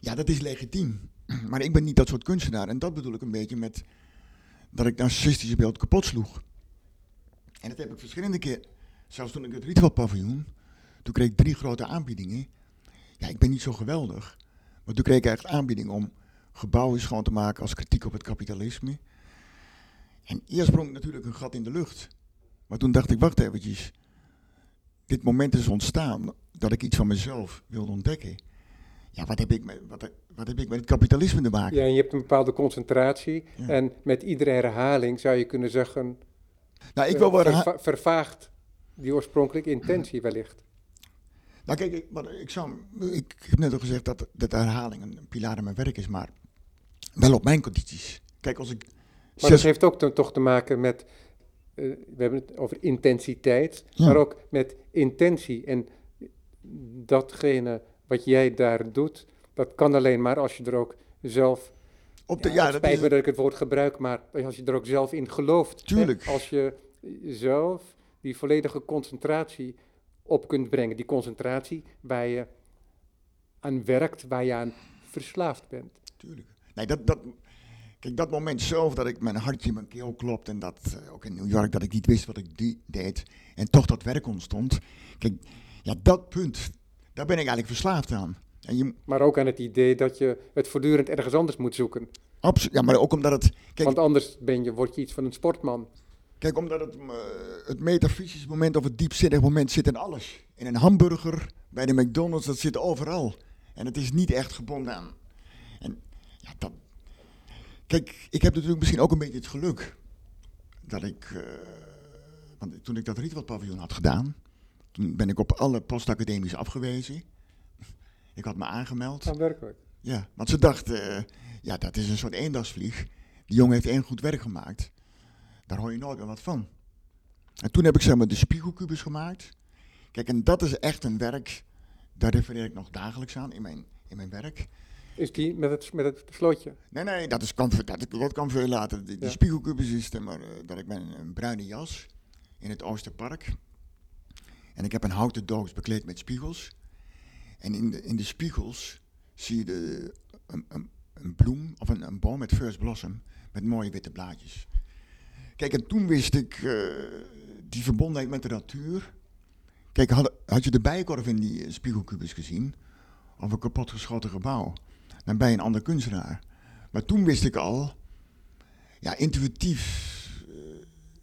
Ja, dat is legitiem. Maar ik ben niet dat soort kunstenaar. En dat bedoel ik een beetje met dat ik narcistische beeld kapot sloeg. En dat heb ik verschillende keer. Zelfs toen ik het Rietveld paviljoen, toen kreeg ik drie grote aanbiedingen. Ja, ik ben niet zo geweldig. Maar toen kreeg ik echt aanbieding om gebouwen schoon te maken als kritiek op het kapitalisme. En eerst sprong ik natuurlijk een gat in de lucht. Maar toen dacht ik, wacht eventjes. Dit moment is ontstaan dat ik iets van mezelf wilde ontdekken. Ja, wat heb ik met, wat, wat heb ik met het kapitalisme te maken? Ja, en je hebt een bepaalde concentratie. En met iedere herhaling zou je kunnen zeggen... Nou, ik wil wel verva vervaagt die oorspronkelijke intentie wellicht. Nou kijk, ik, ik, zou, ik, heb net al gezegd dat, dat de herhaling een pilaar in mijn werk is, maar wel op mijn condities. Kijk, als ik... Maar dat heeft ook toch te maken met, uh, we hebben het over intensiteit, maar ook met intentie. En datgene wat jij daar doet, dat kan alleen maar als je er ook zelf... Op de, ja, ja dat spijt me dat ik het woord gebruik, maar als je er ook zelf in gelooft. Tuurlijk. Als je zelf die volledige concentratie op kunt brengen. Die concentratie waar je aan werkt, waar je aan verslaafd bent. Tuurlijk. Nee, dat, dat, kijk, dat moment zelf dat ik mijn hartje in mijn keel klopt en dat uh, ook in New York dat ik niet wist wat ik die deed en toch dat werk ontstond. Kijk, ja, dat punt, daar ben ik eigenlijk verslaafd aan. En je, maar ook aan het idee dat je het voortdurend ergens anders moet zoeken. Absoluut, ja, maar ook omdat het... Kijk, Want anders ben je, word je iets van een sportman. Kijk, omdat het, uh, het metafysische moment of het diepzinnig moment zit in alles. In een hamburger, bij de McDonald's, dat zit overal. En het is niet echt gebonden aan. En ja, dat. Kijk, ik heb natuurlijk misschien ook een beetje het geluk dat ik. Uh, want toen ik dat Rietveld paviljoen had gedaan, toen ben ik op alle postacademies afgewezen. Ik had me aangemeld. Ja, werkelijk. Ja, want ze dachten, uh, ja, dat is een soort eendagsvlieg. Die jongen heeft één goed werk gemaakt. Daar hoor je nooit meer wat van. En toen heb ik zeg maar de spiegelkubus gemaakt. Kijk, en dat is echt een werk, daar refereer ik nog dagelijks aan in mijn, in mijn werk. Is die met het, met het slotje? Nee, nee, dat, is, kan, dat, dat kan veel later. De, spiegelkubus is maar, uh, dat ik ben een bruine jas in het Oosterpark. En ik heb een houten doos bekleed met spiegels. En in de, in de spiegels zie je de, een, een, een bloem of een, een boom met first blossom met mooie witte blaadjes. Kijk, en toen wist ik uh, die verbondenheid met de natuur. Kijk, had, had je de bijkorf in die spiegelkubus gezien? Of een kapotgeschoten gebouw? Dan je een ander kunstenaar. Maar toen wist ik al, ja, intuïtief. Uh,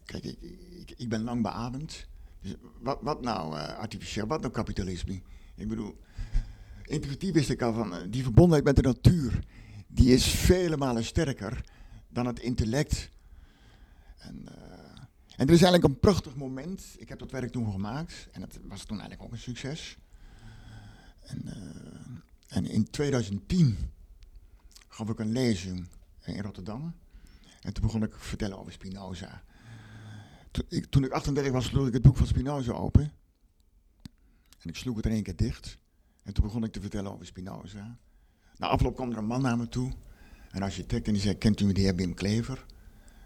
kijk, ik, ik, ben lang beademd. Dus wat, wat nou artificieel, wat nou kapitalisme? Ik bedoel, intuïtief wist ik al van, die verbondenheid met de natuur, die is vele malen sterker dan het intellect en, uh, en er is eigenlijk een prachtig moment. Ik heb dat werk toen gemaakt en het was toen eigenlijk ook een succes. En, uh, en in 2010 gaf ik een lezing in Rotterdam. En toen begon ik te vertellen over Spinoza. Toen ik, toen ik 38 was, sloeg ik het boek van Spinoza open. En ik sloeg het in één keer dicht. En toen begon ik te vertellen over Spinoza. Na afloop kwam er een man naar me toe, een architect, en die zei: Kent u de heer Wim Klever?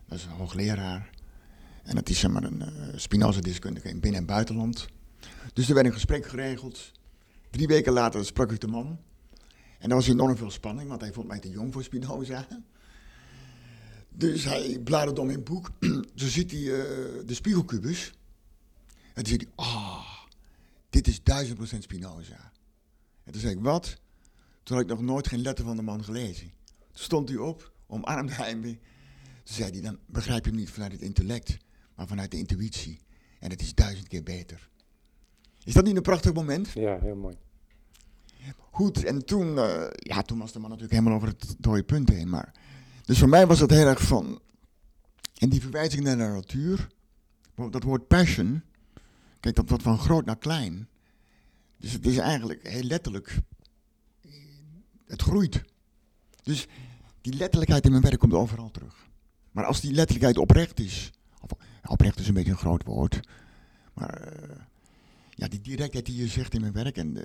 Dat is een hoogleraar. En dat is zeg maar een uh, Spinoza-deskundige in binnen- en buitenland. Dus er werd een gesprek geregeld. Drie weken later sprak ik de man. En er was enorm veel spanning, want hij vond mij te jong voor Spinoza. Dus hij bladerde om in het boek. Zo ziet hij uh, de spiegelkubus. En toen ziet hij, ah, dit is duizend procent Spinoza. En toen zei ik, wat? Toen had ik nog nooit geen letter van de man gelezen. Toen stond hij op, omarmde hij me. Toen zei hij, dan begrijp je hem niet vanuit het intellect, maar vanuit de intuïtie. En het is duizend keer beter. Is dat niet een prachtig moment? Ja, heel mooi. Goed, en toen, eh, ja, toen was de man natuurlijk helemaal over het dode punt heen. Maar, dus voor mij was het heel erg van, en die verwijzing naar de natuur, dat woord passion, kijk, dat wordt van groot naar klein. Dus het is eigenlijk heel letterlijk, het groeit. Dus die letterlijkheid in mijn werk komt overal terug. Maar als die letterlijkheid oprecht is, of, oprecht is een beetje een groot woord, maar eh, ja, die directheid die je zegt in mijn werk en de,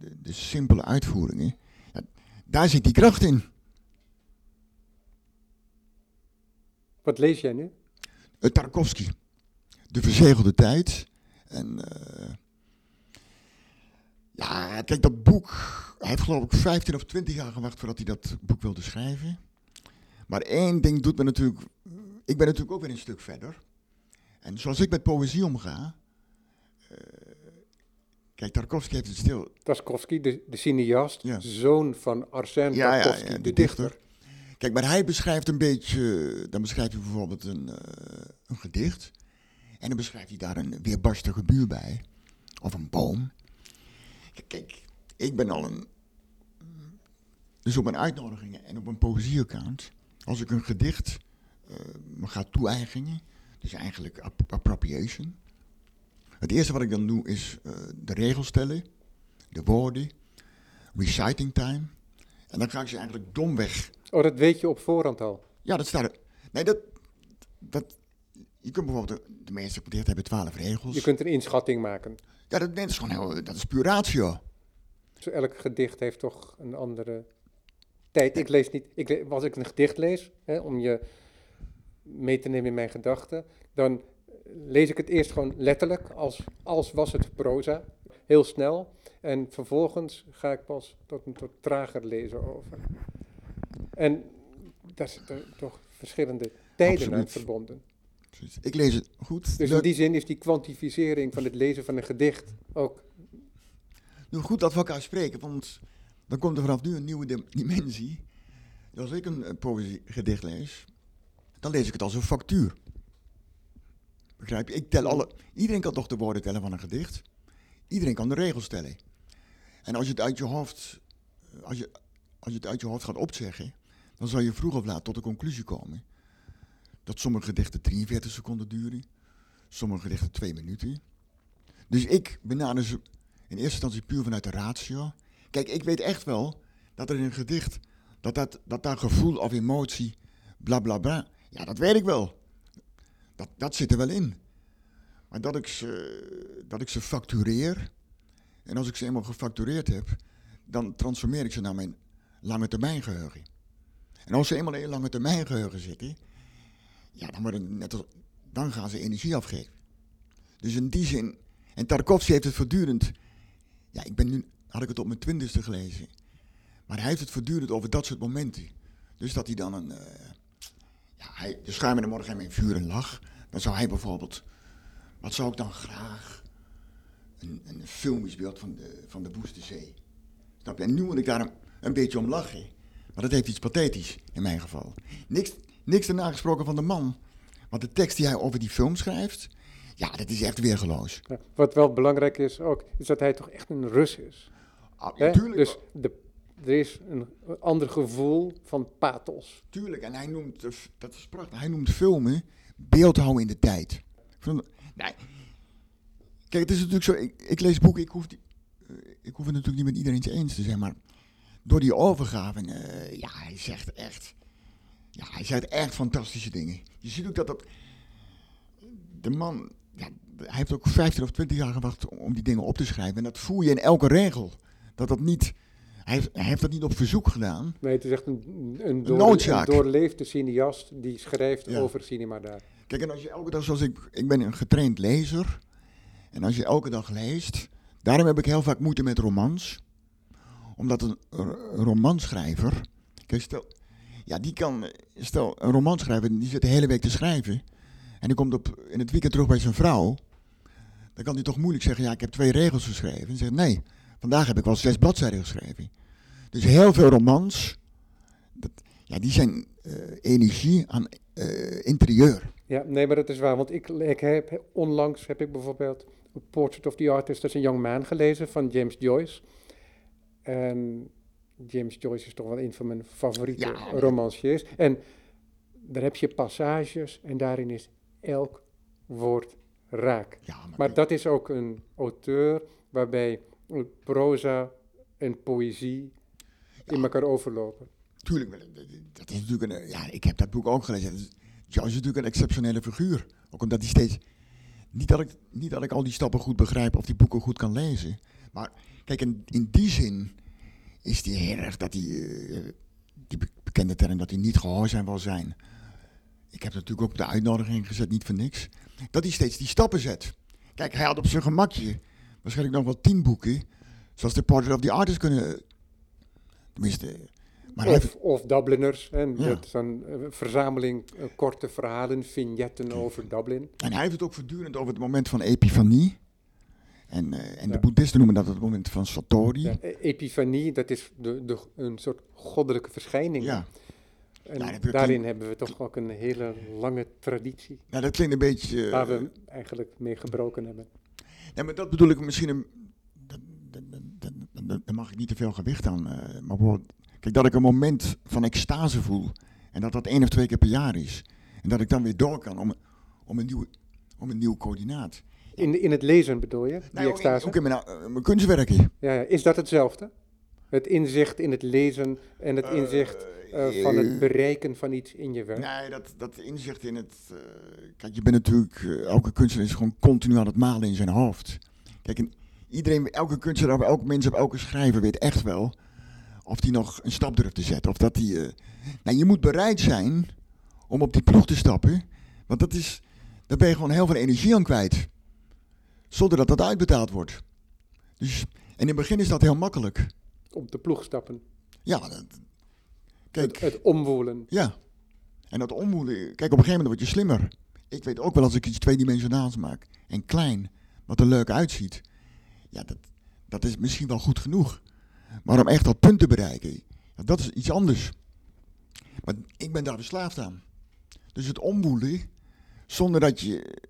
de, de simpele uitvoeringen, ja, daar zit die kracht in. Wat lees jij nu? Uh, Tarkovsky, De Verzegelde Tijd. En uh, ja, kijk, dat boek, hij heeft geloof ik 15 of 20 jaar gewacht voordat hij dat boek wilde schrijven. Maar één ding doet me natuurlijk, ik ben natuurlijk ook weer een stuk verder. En zoals ik met poëzie omga, uh, Kijk, Tarkovsky heeft het stil. Tarkovsky, de, de cineast, zoon van Arsène ja, Tarkovsky, ja, de, dichter. Kijk, maar hij beschrijft een beetje, dan beschrijft hij bijvoorbeeld een, uh, een gedicht. En dan beschrijft hij daar een weerbarstige buur bij. Of een boom. Kijk, ik ben al een... Dus op mijn uitnodigingen en op een poëzieaccount, als ik een gedicht uh, me ga toe-eigenen, dus eigenlijk appropriation, het eerste wat ik dan doe is uh, de regels stellen, de woorden, reciting time. En dan ga ik ze eigenlijk domweg. Oh, dat weet je op voorhand al? Ja, dat staat er. Nee, dat, dat, je kunt bijvoorbeeld, de, de meeste gedichten hebben twaalf regels. Je kunt een inschatting maken. Ja, dat is gewoon heel, dat is puur ratio. Dus elk gedicht heeft toch een andere tijd. Ik lees niet, ik, als ik een gedicht lees, hè, om je mee te nemen in mijn gedachten, dan lees ik het eerst gewoon letterlijk, als, als was het proza, heel snel. En vervolgens ga ik pas tot een tot trager lezen over. En daar zitten toch verschillende tijden aan verbonden. Ik lees het goed. Dus in die zin is die kwantificering van het lezen van een gedicht ook. Nu goed dat we elkaar spreken, want dan komt er vanaf nu een nieuwe dimensie. Als ik een poëziegedicht lees, dan lees ik het als een factuur. Begrijp je? Ik tel alle. Iedereen kan toch de woorden tellen van een gedicht? Iedereen kan de regels tellen. En als je het uit je hoofd, als je, als je het uit je hoofd gaat opzeggen, dan zal je vroeg of laat tot de conclusie komen dat sommige gedichten 43 seconden duren, sommige gedichten 2 minuten. Dus ik benader ze in eerste instantie puur vanuit de ratio. Kijk, ik weet echt wel dat er in een gedicht, dat, dat, dat daar gevoel of emotie, bla bla bla, ja, dat weet ik wel. Dat, dat zit er wel in. Maar dat ik, ze, dat ik ze factureer. En als ik ze eenmaal gefactureerd heb, dan transformeer ik ze naar mijn lange termijn geheugen. En als ze eenmaal in lange termijn geheugen zitten, ja, dan, worden net dan gaan ze energie afgeven. Dus in die zin, en Tarkovsky heeft het voortdurend, ja, ik ben nu, had ik het op mijn twintigste gelezen, maar hij heeft het voortdurend over dat soort momenten. Dus dat hij dan een, uh, ja, hij, de schuim in de morgen in vuur en lach. Dan zou hij bijvoorbeeld, wat zou ik dan graag, een, een filmisch beeld van de, van de. Snap je? En nu moet ik daar een, een beetje om lachen. Maar dat heeft iets pathetisch, in mijn geval. Niks, niks erna gesproken van de man. Want de tekst die hij over die film schrijft, ja, dat is echt weergeloos. Wat wel belangrijk is ook, is dat hij toch echt een Rus is. Ah, natuurlijk. Dus de er is een ander gevoel van pathos. Tuurlijk, en hij noemt, dat is prachtig, hij noemt filmen beeldhouden in de tijd. Nee. Kijk, het is natuurlijk zo, ik, ik lees boeken, ik hoef, die, eh, ik hoef het natuurlijk niet met iedereen eens te zijn, maar door die overgave, uh, ja, hij zegt echt, ja, hij zegt echt fantastische dingen. Je ziet ook dat dat, de man, ja, hij heeft ook 15 of 20 jaar gewacht om die dingen op te schrijven. En dat voel je in elke regel. Dat dat niet hij heeft, hij heeft dat niet op verzoek gedaan. Nee, het is echt een, een, door, een doorleefde cineast die schrijft over cinema daar. Kijk, en als je elke dag, zoals ik, ik ben een getraind lezer. En als je elke dag leest, daarom heb ik heel vaak moeite met romans. Omdat een, romanschrijver, kijk, stel, ja, die kan, stel, een romanschrijver, die zit de hele week te schrijven. En die komt op, in het weekend terug bij zijn vrouw. Dan kan hij toch moeilijk zeggen, ja, ik heb twee regels geschreven. En zegt, nee, Vandaag heb ik wel zes bladzijden geschreven. Dus heel veel romans, dat, ja, die zijn eh, energie aan eh, interieur. Ja, nee, maar dat is waar. Want ik, ik heb, onlangs heb ik bijvoorbeeld Portrait of the Artist as a Young Man gelezen van James Joyce. En James Joyce is toch wel een van mijn favoriete Ja. romanciers. En daar heb je passages en daarin is elk woord raak. Ja, maar, Maar dat is ook een auteur waarbij proza en poëzie in elkaar overlopen. tuurlijk, dat- is natuurlijk een, ja, ik heb dat boek ook gelezen. Dat is- natuurlijk een exceptionele figuur. Ook omdat hij steeds, niet dat, ik, niet dat ik al die stappen goed begrijp of die boeken goed kan lezen. Maar kijk, in, in die zin is hij heel erg dat hij, eh, die be- bekende term dat hij niet gehoorzaam wil zijn. Ik heb natuurlijk ook de uitnodiging gezet, niet voor niks. Dat hij steeds die stappen zet. Kijk, hij had op zijn gemakje waarschijnlijk nog wel tien boeken, zoals de Portrait of the Artist kunnen. Tenminste, maar Of, heeft, of Dubliners, en Ja. dat is een eh, verzameling eh, korte verhalen, vignetten over Dublin. en hij heeft het ook voortdurend over het moment van epifanie. En, eh, en de boeddhisten noemen dat het moment van Satori. Ja, e- epifanie, dat is de, de, een soort goddelijke verschijning. En Ja, heb- daarin hebben we toch ook een hele lange traditie, Nou, dat klinkt een beetje. waar we eigenlijk mee gebroken hebben. Nee, maar dat bedoel ik misschien. Een, dat, dat, dat, dat- dat- daar mag ik niet te veel gewicht aan. eh, maar bijvoorbeeld, kijk, dat ik een moment van extase voel. En dat dat één of twee keer per jaar is. En dat ik dan weer door kan om, om, een, nieuw, om een nieuw coördinaat. In, in het lezen bedoel je, die Nou, ook, in, extase? ook in mijn, eh, mijn kunstwerken. Ja, ja, is dat hetzelfde? Het inzicht in het lezen en het inzicht eh, van het bereiken van iets in je werk? Nee, dat, dat inzicht in het. eh, kijk, je bent natuurlijk. eh, elke kunstenaar is gewoon continu aan het malen in zijn hoofd. Kijk, en iedereen, elke kunstenaar, elke mens, of elke schrijver weet echt wel. of die nog een stap durft te zetten. Of dat die. eh, nou, je moet bereid zijn om op die ploeg te stappen. Want dat is. daar ben je gewoon heel veel energie aan kwijt. Zonder dat dat uitbetaald wordt. Dus, en in het begin is dat heel makkelijk. Op de ploeg stappen. Ja, dat, kijk. Het, het omwoelen. Ja. En dat omwoelen, kijk, op een gegeven moment word je slimmer. Ik weet ook wel als ik iets tweedimensionaals maak en klein, wat er leuk uitziet. Ja, dat, dat is misschien wel goed genoeg. Maar om echt dat punt te bereiken, dat is iets anders. Maar ik ben daar verslaafd aan. Dus het omwoelen, zonder dat je...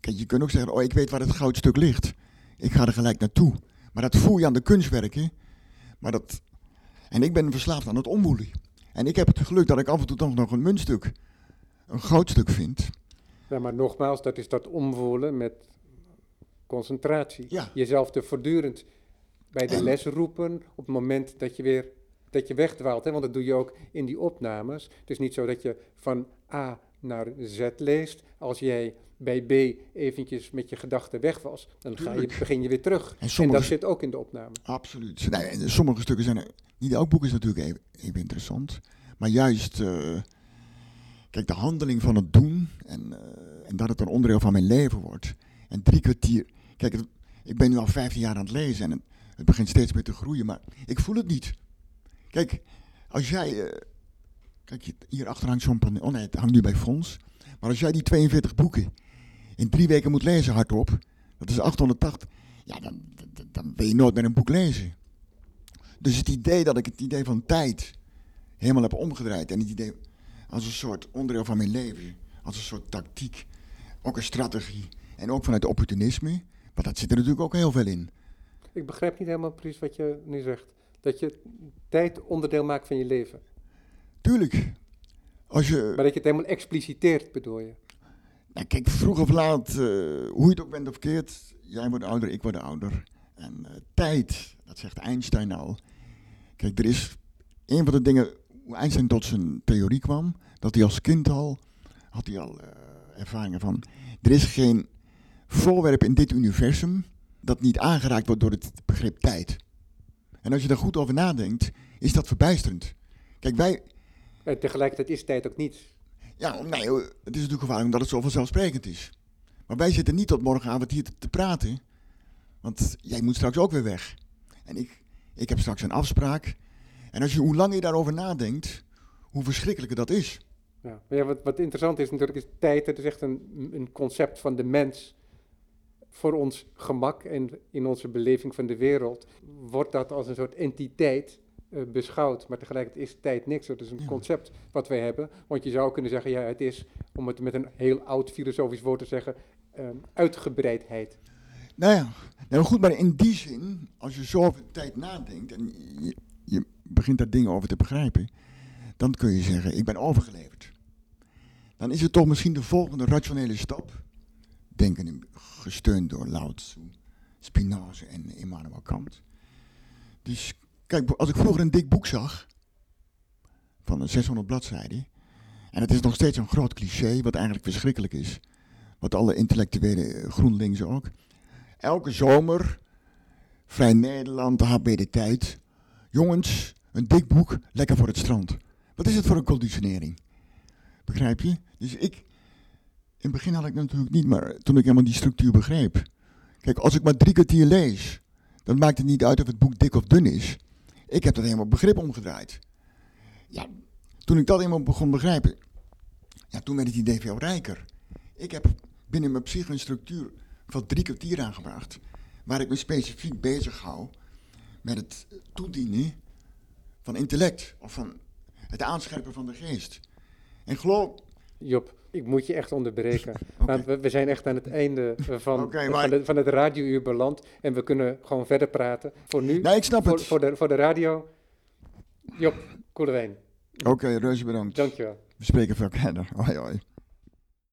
Kijk, je kunt ook zeggen, oh, ik weet waar het goudstuk ligt. Ik ga er gelijk naartoe. Maar dat voel je aan de kunstwerken. Maar dat... En ik ben verslaafd aan het omwoelen. En ik heb het geluk dat ik af en toe toch nog een muntstuk, een goudstuk vind. Ja, maar nogmaals, dat is dat omwoelen met concentratie. Ja. Jezelf te voortdurend bij de En- les roepen op het moment dat je weer dat je wegdwaalt. Hè? Want dat doe je ook in die opnames. Het is niet zo dat je van A naar Z leest. Als jij bij B eventjes met je gedachten weg was, dan ga je, begin je weer terug. En dat zit ook in de opname. absoluut. Nee, en sommige stukken zijn, er- niet elk boek is natuurlijk even, even interessant. Maar juist, eh, kijk, de handeling van het doen en, eh, en dat het een onderdeel van mijn leven wordt. En drie kwartier, kijk, het- ik ben nu al 15 jaar aan het lezen en het, het begint steeds meer te groeien, maar ik voel het niet. Kijk, als jij, eh, kijk, je- hier achter hangt zo'n paneel, oh nee, het hangt nu bij Frans. Maar als jij die 42 boeken in drie weken moet lezen hardop, dat is 880, ja, dan, dan, dan wil je nooit meer een boek lezen. Dus het idee dat ik het idee van tijd helemaal heb omgedraaid en het idee als een soort onderdeel van mijn leven, als een soort tactiek, ook een strategie en ook vanuit opportunisme, want dat zit er natuurlijk ook heel veel in. Ik begrijp niet helemaal precies wat je nu zegt. Dat je tijd onderdeel maakt van je leven. Tuurlijk, als je, Maar dat je het helemaal expliciteert, bedoel je. nou, kijk, vroeg of laat, eh, hoe je het ook bent of keert, jij wordt ouder, ik word ouder. En eh, tijd, dat zegt Einstein al. Kijk, er is een van de dingen, hoe Einstein tot zijn theorie kwam, dat hij als kind al, had hij al eh, ervaringen van, er is geen voorwerp in dit universum dat niet aangeraakt wordt door het begrip tijd. En als je daar goed over nadenkt, is dat verbijsterend. Kijk, wij, En tegelijkertijd is tijd ook niets. ja, nee, het is natuurlijk gevaarlijk omdat het zo vanzelfsprekend is. Maar wij zitten niet tot morgenavond hier te, te praten, want jij moet straks ook weer weg. En ik, ik heb straks een afspraak. En als je, hoe langer je daarover nadenkt, hoe verschrikkelijker dat is. Ja. Maar ja, wat, wat interessant is natuurlijk, is tijd, het is echt een, een concept van de mens. voor ons gemak en in onze beleving van de wereld wordt dat als een soort entiteit uh, beschouwd. Maar tegelijkertijd is tijd niks. Dat is een concept wat wij hebben. Want je zou kunnen zeggen, ja, het is, om het met een heel oud filosofisch woord te zeggen, uh, uitgebreidheid. Nou ja, nou goed, maar in die zin, als je zo over tijd nadenkt en je, je begint daar dingen over te begrijpen, dan kun je zeggen, ik ben overgeleverd. Dan is het toch misschien de volgende rationele stap, denken gesteund door Lao Tzu, Spinoza en Immanuel Kant. Dus kijk, als ik vroeger een dik boek zag, van 600 bladzijden, en het is nog steeds een groot cliché, wat eigenlijk verschrikkelijk is, wat alle intellectuele GroenLinks ook, elke zomer, Vrij Nederland, de HB de Tijd. Jongens, een dik boek, lekker voor het strand. Wat is het voor een conditionering? Begrijp je? Dus ik, in het begin had ik natuurlijk niet, maar toen ik helemaal die structuur begreep. Kijk, als ik maar drie kwartier lees, dan maakt het niet uit of het boek dik of dun is. Ik heb dat helemaal begrip omgedraaid. Ja, toen ik dat helemaal begon begrijpen, ja, toen werd het idee veel rijker. Ik heb binnen mijn psyche een structuur van drie kwartier aangebracht. Waar ik me specifiek bezig hou met het toedienen van intellect. Of van het aanscherpen van de geest. En geloof... Job, ik moet je echt onderbreken. Want we, we, zijn echt aan het einde van, van, van, het radiouur beland. En we kunnen gewoon verder praten. Voor nu, nee, ik snap voor, het. Voor de, voor de radio, Job Koelewijn. Oké, okay, reuze bedankt. Dankjewel. We spreken veel verder. Hoi hoi.